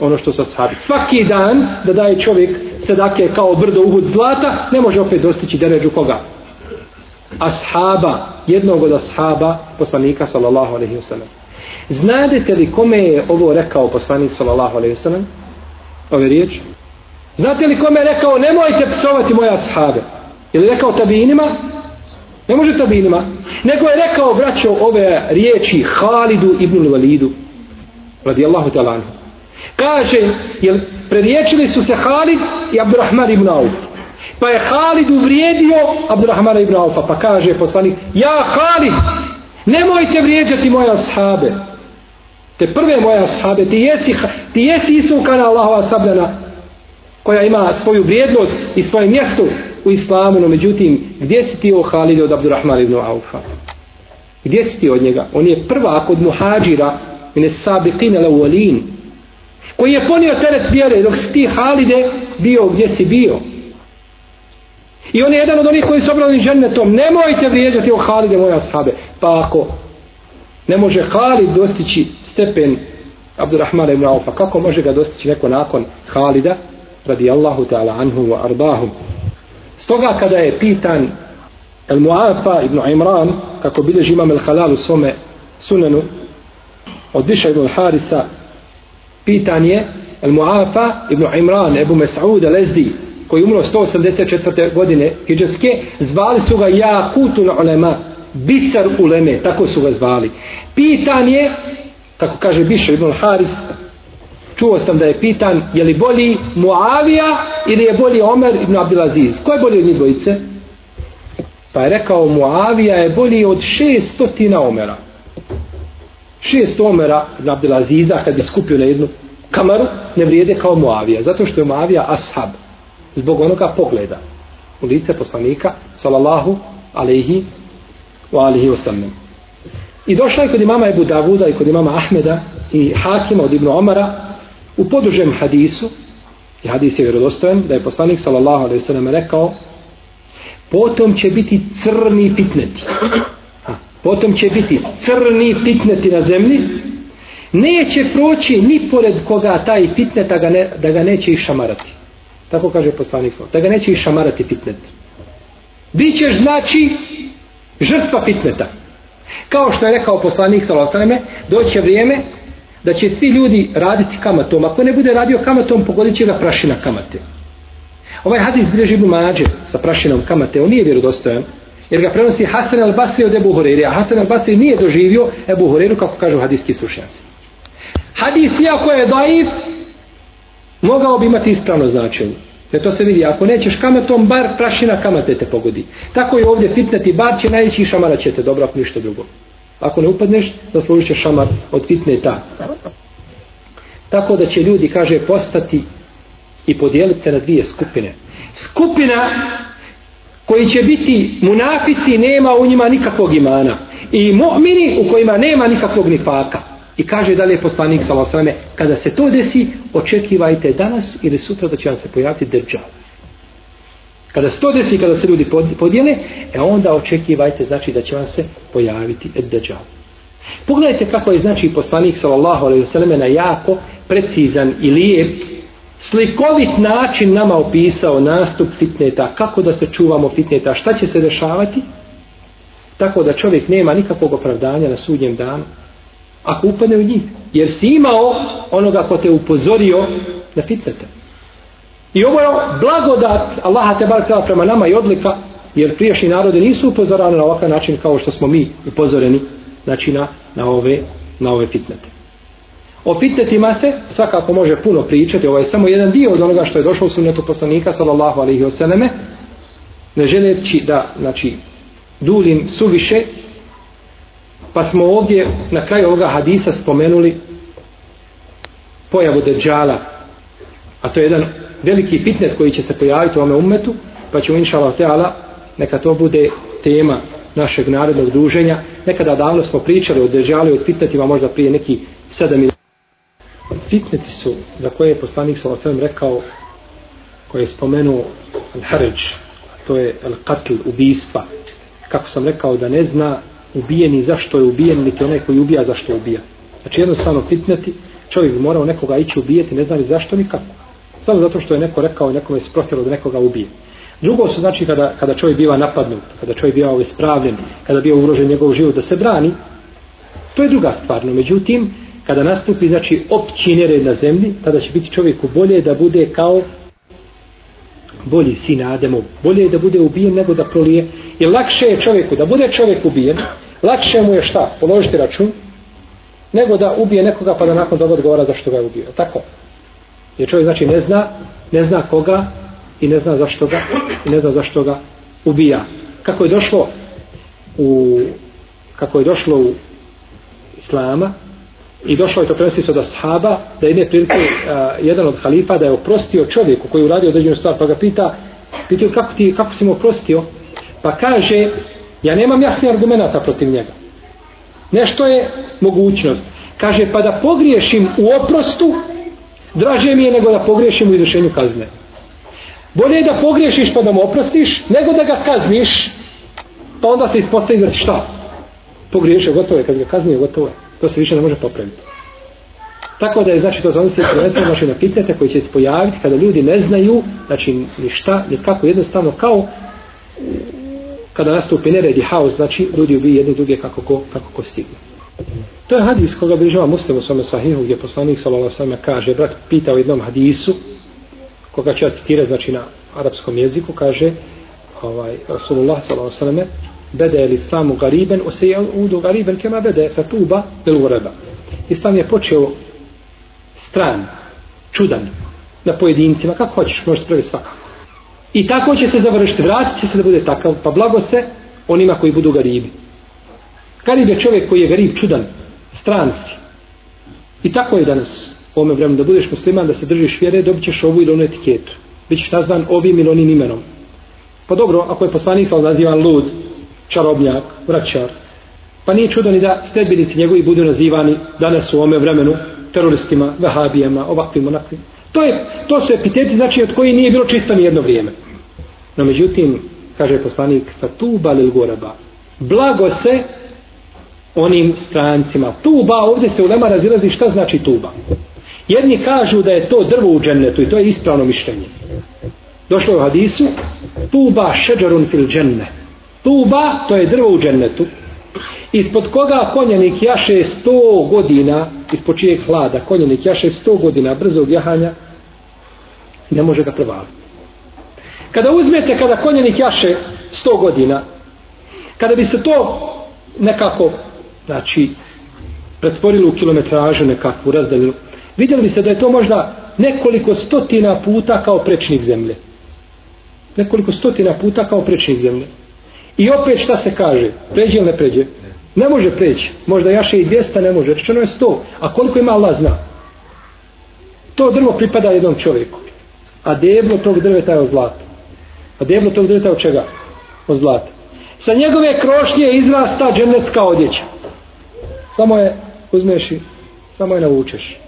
ono što sa sahabi. Svaki dan da daje čovjek sedake kao brdo uhud zlata, ne može opet dostići deređu koga? Ashaba, jednog od ashaba poslanika sallallahu alaihi wa sallam. Znadete li kome je ovo rekao poslanik sallallahu alaihi wa sallam? Ove riječi? Znate li kome je rekao nemojte psovati moja ashabe? Je li rekao tabinima? Ne može tabinima. Nego je rekao braćo ove riječi Halidu ibn Validu. Radijallahu talanu. Kaže, jel preriječili su se Halid i Abdurrahman ibn Auf. Pa je Halid uvrijedio Abdurrahman ibn Aufa. Pa kaže poslanik, ja Halid, nemojte vrijeđati moja ashabe. Te prve moja ashabe, ti jesi, ti jesi isukana Allahova sabljana koja ima svoju vrijednost i svoje mjesto u islamu, no međutim, gdje si ti o Halid od Abdurrahman ibn Aufa? Gdje si ti od njega? On je prva kod muhađira, mine sabiqine leuolin, koji je ponio teret vjere, dok si ti Halide bio gdje si bio. I on je jedan od onih koji su obrali žennetom, nemojte vrijeđati o Halide moja sahabe. Pa ako ne može Halid dostići stepen Abdurrahmana ibn Aufa, pa kako može ga dostići neko nakon Halida? radi Allahu ta'ala anhu wa ardahum. Stoga kada je pitan El Muafa ibn Imran, kako bilježi imam El Halal u svome sunanu, od Diša ibn Haritha, pitan je El Muafa ibn Imran, Ebu Mes'ud al-Ezdi, koji umro 184. godine hijđarske, zvali su ga Jakutun ulema, bisar uleme, tako su ga zvali. Pitan je, kako kaže Bišo ibn Haris, čuo sam da je pitan je li bolji Muavija ili je bolji Omer ibn Abdelaziz. Ko je bolji od njih dvojice? Pa je rekao Muavija je bolji od šestotina Omera. Šest Omera ibn Abdelaziza kad bi skupio na jednu kamaru ne vrijede kao Muavija. Zato što je Muavija ashab. Zbog onoga pogleda u lice poslanika sallallahu alaihi wa alihi wa. I došla je kod imama Ebu Davuda i kod imama Ahmeda i Hakima od Ibn Omara U podužem hadisu, i hadis je vjerodostojen, da je poslanik sallallahu alaihi sallam rekao, potom će biti crni fitneti. Potom će biti crni fitneti na zemlji, neće proći ni pored koga taj fitnet da ga, ne, da ga neće išamarati. Tako kaže poslanik slova. da ga neće išamarati fitnet. Bićeš znači žrtva fitneta. Kao što je rekao poslanik sallallahu alaihi doće vrijeme da će svi ljudi raditi kamatom. Ako ne bude radio kamatom, pogodit će ga prašina kamate. Ovaj hadis bilježi Ibn Mađe sa prašinom kamate, on nije vjerodostojan, jer ga prenosi Hasan al-Basri od Ebu Horeire, a Hasan al-Basri nije doživio Ebu Horeiru, kako kažu hadijski slušnjaci. Hadis, iako je daif, mogao bi imati ispravno značenje. Jer to se vidi, ako nećeš kamatom, bar prašina kamate te pogodi. Tako je ovdje fitneti, bar će najveći šamara će te dobro, ako ništa drugo. Ako ne upadneš, zaslužit ćeš šamar od fitneta. Tako da će ljudi, kaže, postati i podijeliti se na dvije skupine. Skupina koji će biti munafici, nema u njima nikakvog imana. I mu'mini u kojima nema nikakvog nifaka. I kaže dalje poslanik salosrame, kada se to desi, očekivajte danas ili sutra da će vam se pojaviti država. Kada se to desi, kada se ljudi podijele, e onda očekivajte, znači da će vam se pojaviti Ed-Dajjal. Pogledajte kako je znači poslanik sallallahu alejhi ve selleme na jako precizan i lijep slikovit način nama opisao nastup fitneta, kako da se čuvamo fitneta, šta će se dešavati, tako da čovjek nema nikakvog opravdanja na sudnjem danu. ako upadne u njih. Jer si imao onoga ko te upozorio na fitnete. I ovo je blagodat Allaha te bar prema nama i odlika, jer priješnji narode nisu upozorani na ovakav način kao što smo mi upozoreni znači na, na, ove, na ove fitnete. O fitnetima se svakako može puno pričati, ovo je samo jedan dio od onoga što je došlo u sunnetu poslanika sallallahu alaihi wasallame, ne želeći da znači, dulim suviše, pa smo ovdje na kraju ovoga hadisa spomenuli pojavu deđala, a to je jedan veliki fitnet koji će se pojaviti u ome umetu, pa ćemo inša Allah teala, neka to bude tema našeg narodnog druženja. Nekada davno smo pričali o deđalu i o fitnetima možda prije neki sedam ili fitneti su za koje je poslanik sa osvijem rekao koje je spomenuo Al-Haraj to je Al-Qatl, ubijstva kako sam rekao da ne zna ubijeni zašto je ubijen niti onaj koji ubija zašto ubija. Znači jednostavno fitneti čovjek bi morao nekoga ići ubijeti ne zna ni zašto ni kako. Samo zato što je neko rekao nekome se protjelo da nekoga ubije. Drugo su znači kada, kada čovjek biva napadnut kada čovjek biva ovespravljen kada biva ugrožen njegov život da se brani to je druga stvar. No međutim kada nastupi znači opći nered na zemlji tada će biti čovjeku bolje da bude kao bolji sin Ademov. Bolje da bude ubijen nego da prolije. I lakše je čovjeku da bude čovjek ubijen lakše mu je šta? Položiti račun nego da ubije nekoga pa da nakon toga odgovara zašto ga je ubio. Tako. Jer čovjek znači ne zna ne zna koga i ne zna zašto ga i ne zna zašto ga ubija. Kako je došlo u kako je došlo u islama i došlo je to prenosi se od ashaba da jedne prilike a, jedan od halifa da je oprostio čovjeku koji uradio određenu stvar pa ga pita pitao kako, ti, kako si mu oprostio? Pa kaže ja nemam jasni argumenta protiv njega. Nešto je mogućnost. Kaže pa da pogriješim u oprostu draže mi je nego da pogriješim u izvršenju kazne. Bolje je da pogriješiš pa da mu oprostiš nego da ga kazniš pa onda se ispostavi da si šta? Pogriješio gotovo je kad ga kaznije gotovo je to se više ne može popraviti. Tako da je znači to zanosi prvenstveno znači na pitnete koji će se pojaviti kada ljudi ne znaju znači ni šta, ni kako jednostavno kao kada nastupi nered i haos, znači ljudi ubiju jedni druge kako ko, kako ko stigne. To je hadis koga bližava muslim u svome sahihu gdje poslanik s.a.v. kaže, brat pitao jednom hadisu koga će ja citirati znači na arapskom jeziku, kaže ovaj, Rasulullah s.a.v bede el islamu gariben o se je udu gariben kema bede fatuba del ureba. Islam je počeo stran čudan na pojedincima kako hoćeš možeš spraviti svakako. I tako će se završiti vratit će se da bude takav pa blago se onima koji budu garibi. Garib je čovjek koji je garib čudan stran si. I tako je danas u ovome vremenu da budeš musliman da se držiš vjere dobit ćeš ovu ili onu etiketu. Bićeš nazvan ovim ili onim imenom. Pa dobro ako je poslanik sa nazivan lud čarobnjak, vraćar. Pa nije čudo ni da sledbenici njegovi budu nazivani danas u ome vremenu teroristima, vahabijama, ovakvim, onakvim. To, je, to su epiteti, znači, od koji nije bilo čisto ni jedno vrijeme. No, međutim, kaže poslanik, fatuba lil goraba. Blago se onim strancima. Tuba, ovdje se u lema razilazi šta znači tuba. Jedni kažu da je to drvo u džennetu i to je ispravno mišljenje. Došlo je u hadisu, tuba šeđarun fil džennet Tuba, to je drvo u džennetu, ispod koga konjenik jaše sto godina, ispod čijeg hlada konjenik jaše sto godina brzog jahanja, ne može ga prevaliti. Kada uzmete, kada konjenik jaše sto godina, kada bi se to nekako, znači, pretvorilo u kilometražu nekakvu razdaljinu, vidjeli biste da je to možda nekoliko stotina puta kao prečnik zemlje. Nekoliko stotina puta kao prečnik zemlje. I opet šta se kaže? Pređe ili ne pređe? Ne može preći. Možda jaše i 200 ne može. Rečeno je 100. A koliko ima Allah zna? To drvo pripada jednom čovjeku. A deblo tog drveta je od zlata. A deblo tog drveta je od čega? Od zlata. Sa njegove krošnje izrasta dženecka odjeća. Samo je uzmeš i samo je navučeš.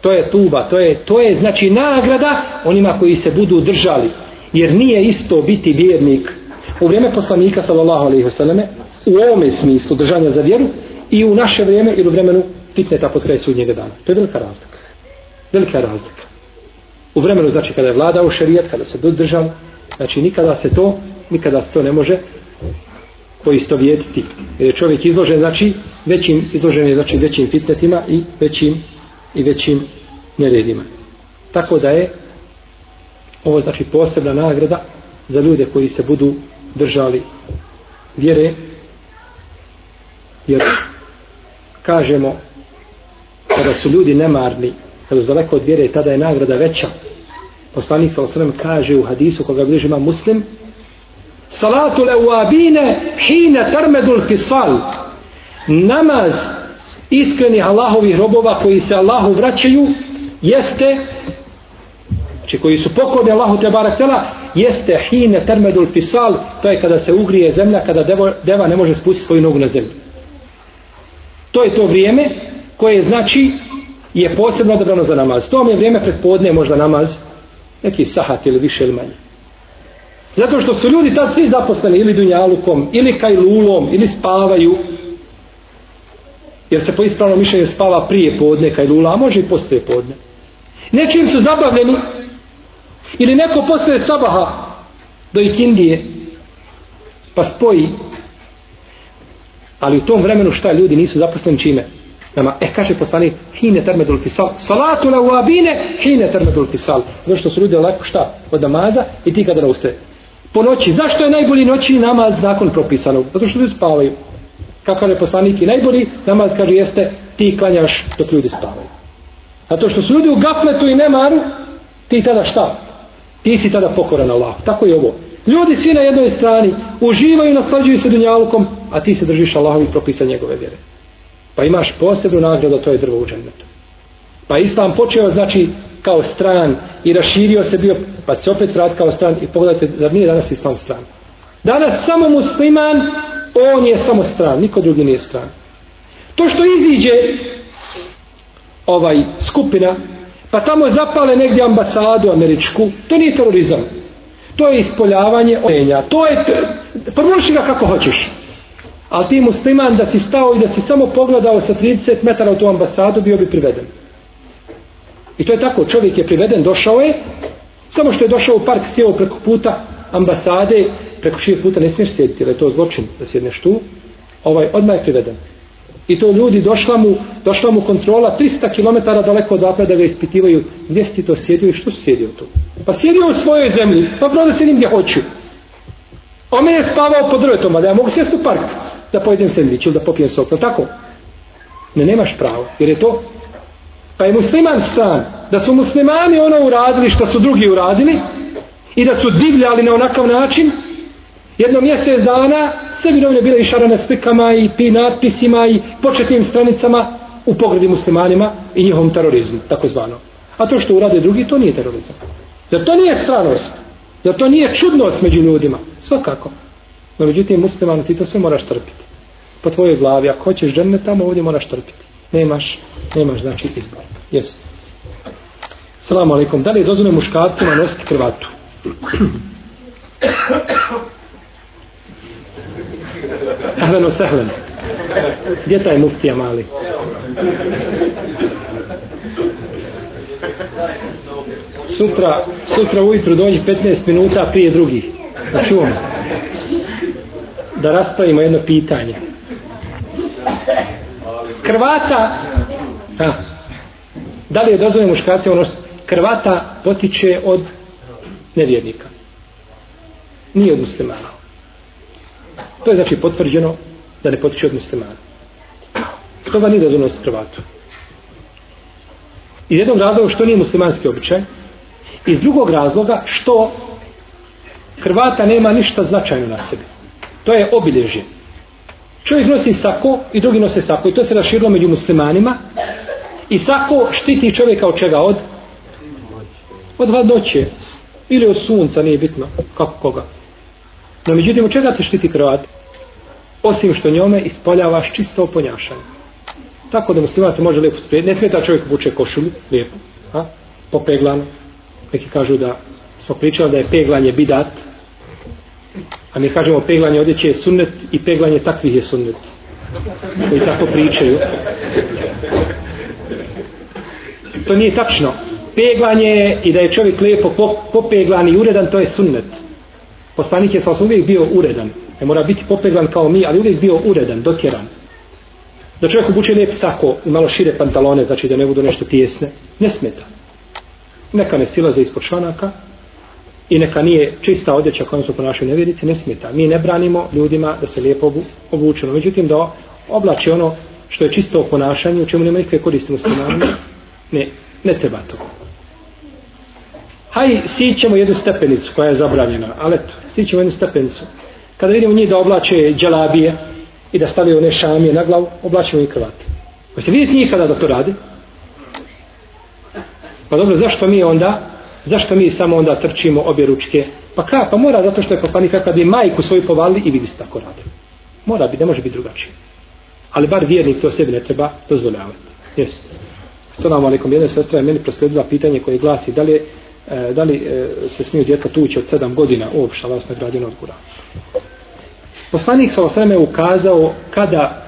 To je tuba, to je, to je znači nagrada onima koji se budu držali. Jer nije isto biti vjernik u vrijeme poslanika sallallahu alejhi ve selleme u ovome smislu držanja za vjeru i u naše vrijeme ili u vremenu fitneta pod kraj sudnjeg dana. To je velika razlika. Velika razlika. U vremenu znači kada je vladao šerijat, kada se držao, znači nikada se to, nikada se to ne može poistovjetiti. Jer je čovjek izložen znači većim izložen je, znači većim fitnetima i većim i većim neredima. Tako da je ovo znači posebna nagrada za ljude koji se budu držali vjere jer kažemo kada su ljudi nemarni kada su daleko od vjere tada je nagrada veća. Poslanik sa osrem kaže u hadisu koga bliže ima muslim salatu leuabine hine termedul hisal. Namaz iskrenih Allahovih robova koji se Allahu vraćaju jeste znači koji su pokorni Allahu te barak tela jeste hine termedul fisal to je kada se ugrije zemlja kada devo, deva ne može spustiti svoju nogu na zemlju. To je to vrijeme koje znači je posebno odabrano za namaz. To je vrijeme predpodne možda namaz neki sahat ili više ili manje. Zato što su ljudi tad svi zaposleni ili dunjalukom ili kajlulom ili spavaju jer se po ispravnom mišljenju spava prije podne kajlula a može i postoje podne. Nečim su zabavljeni ili neko posle sabaha do ikindije pa spoji. Ali u tom vremenu šta ljudi nisu zaposleni čime? Nama, e kaže poslanik hine termedul fisal salatu la uabine hine termedul fisal zašto su ljudi lako šta? Od namaza i ti kada ustaje po noći, zašto je najbolji noći namaz nakon propisanog? Zato što ljudi spavaju. Kako je poslanik i najbolji namaz kaže jeste ti klanjaš dok ljudi spavaju. Zato što su ljudi u gafletu i nemaru ti tada šta? Ti si tada pokoran Allah. Tako je ovo. Ljudi svi na jednoj strani uživaju i naslađuju se dunjalukom a ti se držiš Allahovi propisa njegove vjere. Pa imaš posebnu nagradu to je drvo u džennetu. Pa islam počeo znači kao stran i raširio se bio pa se opet vrat kao stran. I pogledajte zar nije danas islam stran? Danas samo musliman on je samo stran. Niko drugi nije stran. To što iziđe ovaj skupina pa tamo zapale negdje ambasadu američku. To nije terorizam. To je ispoljavanje ojenja. To je prvoši ga kako hoćeš. Ali ti musliman da si stao i da si samo pogledao sa 30 metara u tu ambasadu bio bi priveden. I to je tako. Čovjek je priveden došao je. Samo što je došao u park sjeo preko puta ambasade preko šije puta ne smiješ sjediti jer je to zločin da sjedneš tu. Ovaj odmah je priveden. I to ljudi došla mu, došla mu kontrola 300 km daleko odatle da ga ispitivaju gdje si ti to sjedio i što si sjedio tu. Pa sjedio u svojoj zemlji, pa pravo da sjedim gdje hoću. On me je spavao pod drvetom, ali ja mogu sjesti u park da pojedem sandvič ili da popijem sok, tako? Ne, nemaš pravo, jer je to pa je musliman stan, da su muslimani ono uradili što su drugi uradili i da su divljali na onakav način, jedno mjesec dana sve bi novine bile išarane slikama i pi natpisima i početnim stranicama u pogredi muslimanima i njihovom terorizmu, tako zvano. A to što urade drugi, to nije terorizam. Zar to nije stranost? Zar to nije čudnost među ljudima? Svakako. No, međutim, musliman, ti to sve moraš trpiti. Po tvojoj glavi, ako hoćeš žene tamo, ovdje moraš trpiti. Nemaš, nemaš znači izbor. Jes. Salamu alaikum. Da li je dozvoljeno muškarcima nositi krvatu? Ahleno sehlen. Gdje taj muftija mali? Sutra, sutra ujutru dođi 15 minuta prije drugih. Da čuvamo. Da raspravimo jedno pitanje. Krvata ha, da li je dozvoljeno muškarci ono krvata potiče od nevjernika. Nije od muslimana. To je znači potvrđeno da ne potiče od muslimana. Stoga nije dozvoljeno s krvatu. Iz jednog razloga što nije muslimanski običaj, iz drugog razloga što krvata nema ništa značajno na sebi. To je obilježje. Čovjek nosi sako i drugi nose sako i to se raširilo među muslimanima i sako štiti čovjeka od čega od? Od hladnoće ili od sunca, nije bitno kako koga. No međutim, od čega te štiti krvat? Osim što njome ispoljavaš čisto ponašanje. Tako da musliman se može lijepo sprijeti. Ne smeta čovjek buče košulju, lijepo, a? popeglano. Neki kažu da smo pričali da je peglanje bidat, a mi kažemo peglanje odjeće je sunnet i peglanje takvih je sunnet. Koji tako pričaju. To nije tačno. Peglanje i da je čovjek lijepo popeglan i uredan, to je sunnet. Poslanik je sasvim uvijek bio uredan. Ne mora biti popeglan kao mi, ali uvijek bio uredan, dotjeran. Da čovjek obuče lijep sako i malo šire pantalone, znači da ne budu nešto tijesne, ne smeta. Neka ne silaze ispod članaka i neka nije čista odjeća kojom su ponašaju nevjernici, ne smeta. Mi ne branimo ljudima da se lijepo obuču. No, međutim, da oblači ono što je čisto ponašanje, u čemu nema nikakve koristi muslimanima, ne, ne treba to aj sićemo jednu stepenicu koja je zabranjena, ali eto, sićemo jednu stepenicu. Kada vidimo njih da oblače dželabije i da stavljaju one šamije na glavu, oblačimo i kravate. Hoćete vidjeti njih kada da to radi? Pa dobro, zašto mi onda, zašto mi samo onda trčimo obje ručke? Pa ka, pa mora zato što je poslanik kad bi majku svoju povali i vidi se tako radi. Mora bi, ne može biti drugačije. Ali bar vjernik to sebi ne treba dozvoljavati. Jesu. Salamu alaikum, jedna sestra je meni prosledila pitanje koje glasi da li, je e, da li e, se smije djeta tući od sedam godina uopšte, vas nagradio odgura. Poslanik sa osreme ukazao kada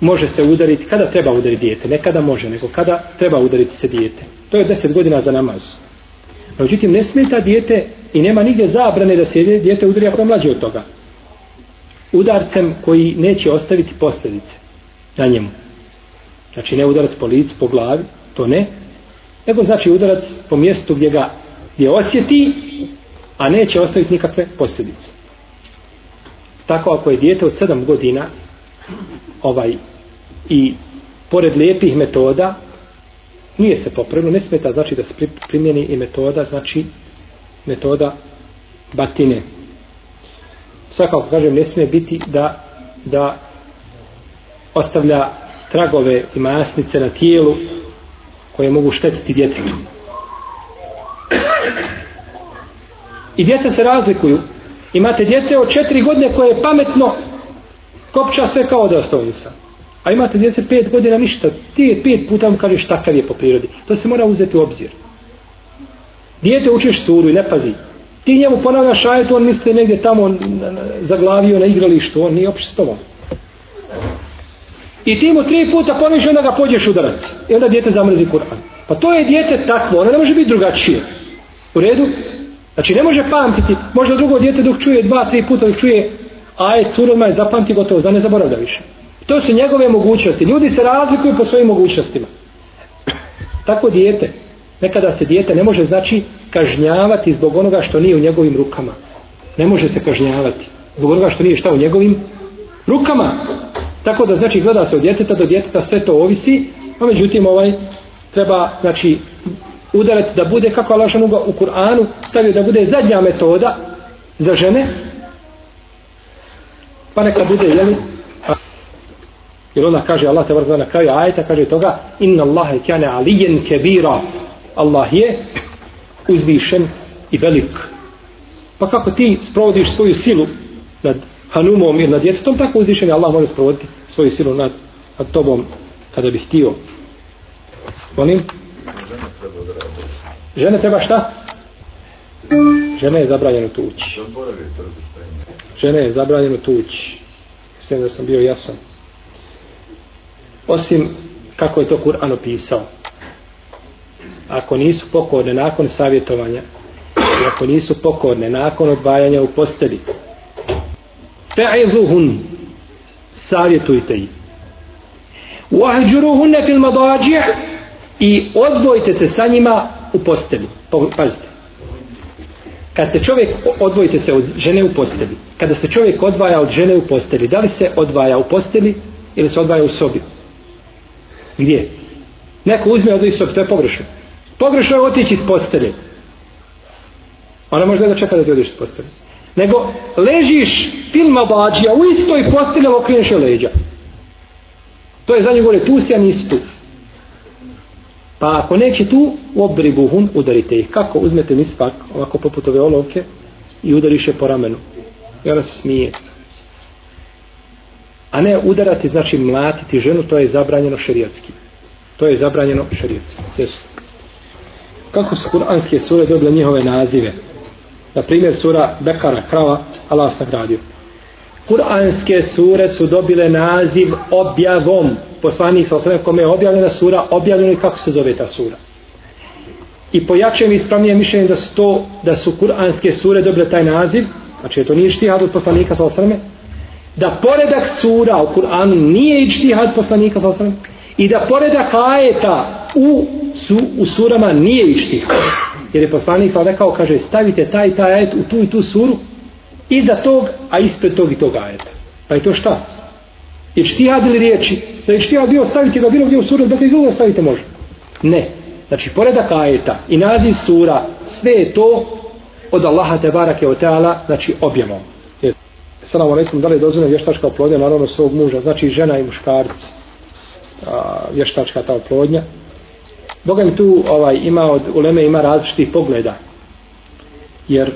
može se udariti, kada treba udariti dijete, ne kada može, nego kada treba udariti se dijete. To je deset godina za namaz. Međutim, ne smeta dijete i nema nigdje zabrane da se dijete udari ako je mlađe od toga. Udarcem koji neće ostaviti posljedice na njemu. Znači ne udarac po licu, po glavi, to ne, nego znači udarac po mjestu gdje ga je osjeti, a neće ostaviti nikakve posljedice. Tako ako je dijete od 7 godina ovaj i pored lijepih metoda nije se popravilo, ne smeta znači da se primjeni i metoda, znači metoda batine. Svakako kažem, ne smije biti da, da ostavlja tragove i masnice na tijelu koje mogu štetiti djetetu. I djeca se razlikuju. Imate djece od četiri godine koje je pametno kopča sve kao da ostavnica. A imate djece pet godina ništa. Ti je pet puta vam kažeš takav je po prirodi. To se mora uzeti u obzir. Dijete učiš suru i ne pazi. Ti njemu ponavljaš ajet, on misli negdje tamo zaglavio na igralištu, on nije opšte s tobom. I ti mu tri puta pomiš onda ga pođeš udarati. I onda djete zamrzi Kur'an. Pa to je djete takvo, ono ne može biti drugačije. U redu? Znači ne može pamtiti, možda drugo djete dok čuje dva, tri puta dok čuje ajet suroma je zapamti gotovo, za ne zaboravlja više. To su njegove mogućnosti. Ljudi se razlikuju po svojim mogućnostima. (clears throat) Tako dijete, nekada se dijete ne može znači kažnjavati zbog onoga što nije u njegovim rukama. Ne može se kažnjavati zbog onoga što nije šta u njegovim rukama. Tako da znači gleda se od djeteta do djeteta sve to ovisi, a međutim ovaj treba znači udarac da bude kako Allah šanuga u Kur'anu stavio da bude zadnja metoda za žene. Pa neka bude jeli pa- jer onda kaže Allah te vrlo na kraju ajeta kaže toga inna Allahe kjane alijen kebira Allah je uzvišen i velik. Pa kako ti sprovodiš svoju silu nad Hanumom ili nad djetetom tako uzvišen je Allah može sprovoditi svoju silu nad, nad tobom kada bi htio. Molim? Žene treba šta? Žene je zabranjeno tući. Žene je zabranjeno tući. Mislim da sam bio jasan. Osim kako je to Kur'an opisao. Ako nisu pokorne nakon savjetovanja i ako nisu pokorne nakon odvajanja u posteli fe'izuhun savjetujte ih. Wahđuruhunne fil madađih i odvojite se sa njima u posteli pa, pazite. Kad se čovjek odvojite se od žene u posteli kada se čovjek odvaja od žene u posteli da li se odvaja u posteli ili se odvaja u sobi? Gdje? Neko uzme od sobi to je pogrešno. Pogrešno je otići iz postelje. ona možda da čeka da ti odiš iz postelje. nego ležiš film obađija u istoj postelji, ali okreneš leđa. To je za njegove tu si a nisi tu pa ako neće tu obribuhum, udarite ih. Kako uzmete mispak ovako poput ove olovke i udariš je po ramenu? I ona se smije? A ne udarati znači mlatiti ženu to je zabranjeno šerijatski. To je zabranjeno šerijatski jesu kako su kuranske sure dobile njihove nazive? Na primjer sura Bekara krava Allah sagradio. Kur'anske sure su dobile naziv objavom poslanik sa osvijem kome je objavljena sura objavljena kako se zove ta sura i pojačujem ispravnije mišljenje da su to da su Kur'anske sure dobile taj naziv znači to nije štihad od poslanika sa osvijem da poredak sura u Kur'anu nije ičtihad poslanika sallallahu i da poredak ajeta u, su, u surama nije ičtihad. Jer je poslanik sa rekao, kaže, stavite taj taj ajet u tu i tu suru iza tog, a ispred tog i tog ajeta. Pa je to šta? Ičtihad ili riječi? Da je ičtihad bio staviti ga bilo gdje u suru, dakle drugo stavite može. Ne. Znači, poredak ajeta i naziv sura, sve je to od Allaha te barake o teala, znači objavom. Salam alaikum, da li je dozvoljena vještačka oplodnja, naravno svog muža, znači žena i muškarci, a, vještačka ta oplodnja. Boga mi tu ovaj, ima od uleme ima različitih pogleda, jer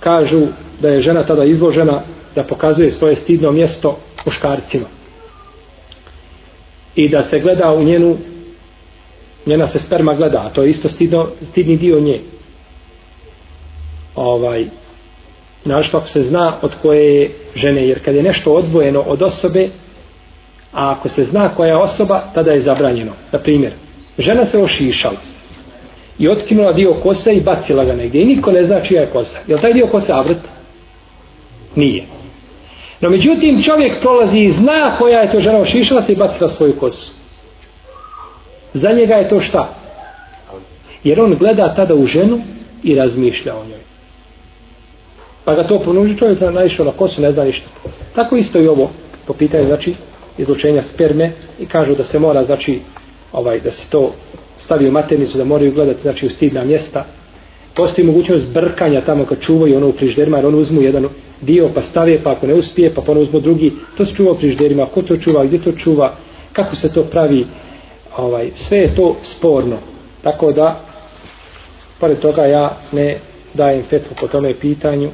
kažu da je žena tada izložena da pokazuje svoje stidno mjesto muškarcima i da se gleda u njenu njena se sperma gleda, a to je isto stidno, stidni dio nje. Ovaj, našto ako se zna od koje je žene, jer kad je nešto odvojeno od osobe, a ako se zna koja je osoba, tada je zabranjeno. Na primjer, žena se ošišala i otkinula dio kose i bacila ga negdje i niko ne zna čija je kosa. Je li taj dio kose avret? Nije. No međutim, čovjek prolazi i zna koja je to žena ošišala se i bacila svoju kosu. Za njega je to šta? Jer on gleda tada u ženu i razmišlja o njoj. Pa ga to ponuži čovjek na naišao na kosu, ne zna ništa. Tako isto i ovo, po pitanju, znači, izlučenja sperme i kažu da se mora, znači, ovaj, da se to stavi u maternicu, da moraju gledati, znači, u stidna mjesta. Postoji mogućnost brkanja tamo kad čuvaju ono u frižderima, jer ono uzmu jedan dio pa stave, pa ako ne uspije, pa ponovno uzmu drugi. To se čuva u frižderima, ko to čuva, gdje to čuva, kako se to pravi, ovaj, sve je to sporno. Tako da, pored toga ja ne dajem fetvu po tome pitanju.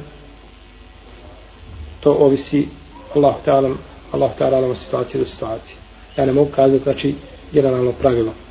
To ovisi Allah ta'ala Allah ta'ala situacije do situacije. Ja ne mogu kazati, znači, generalno pravilo.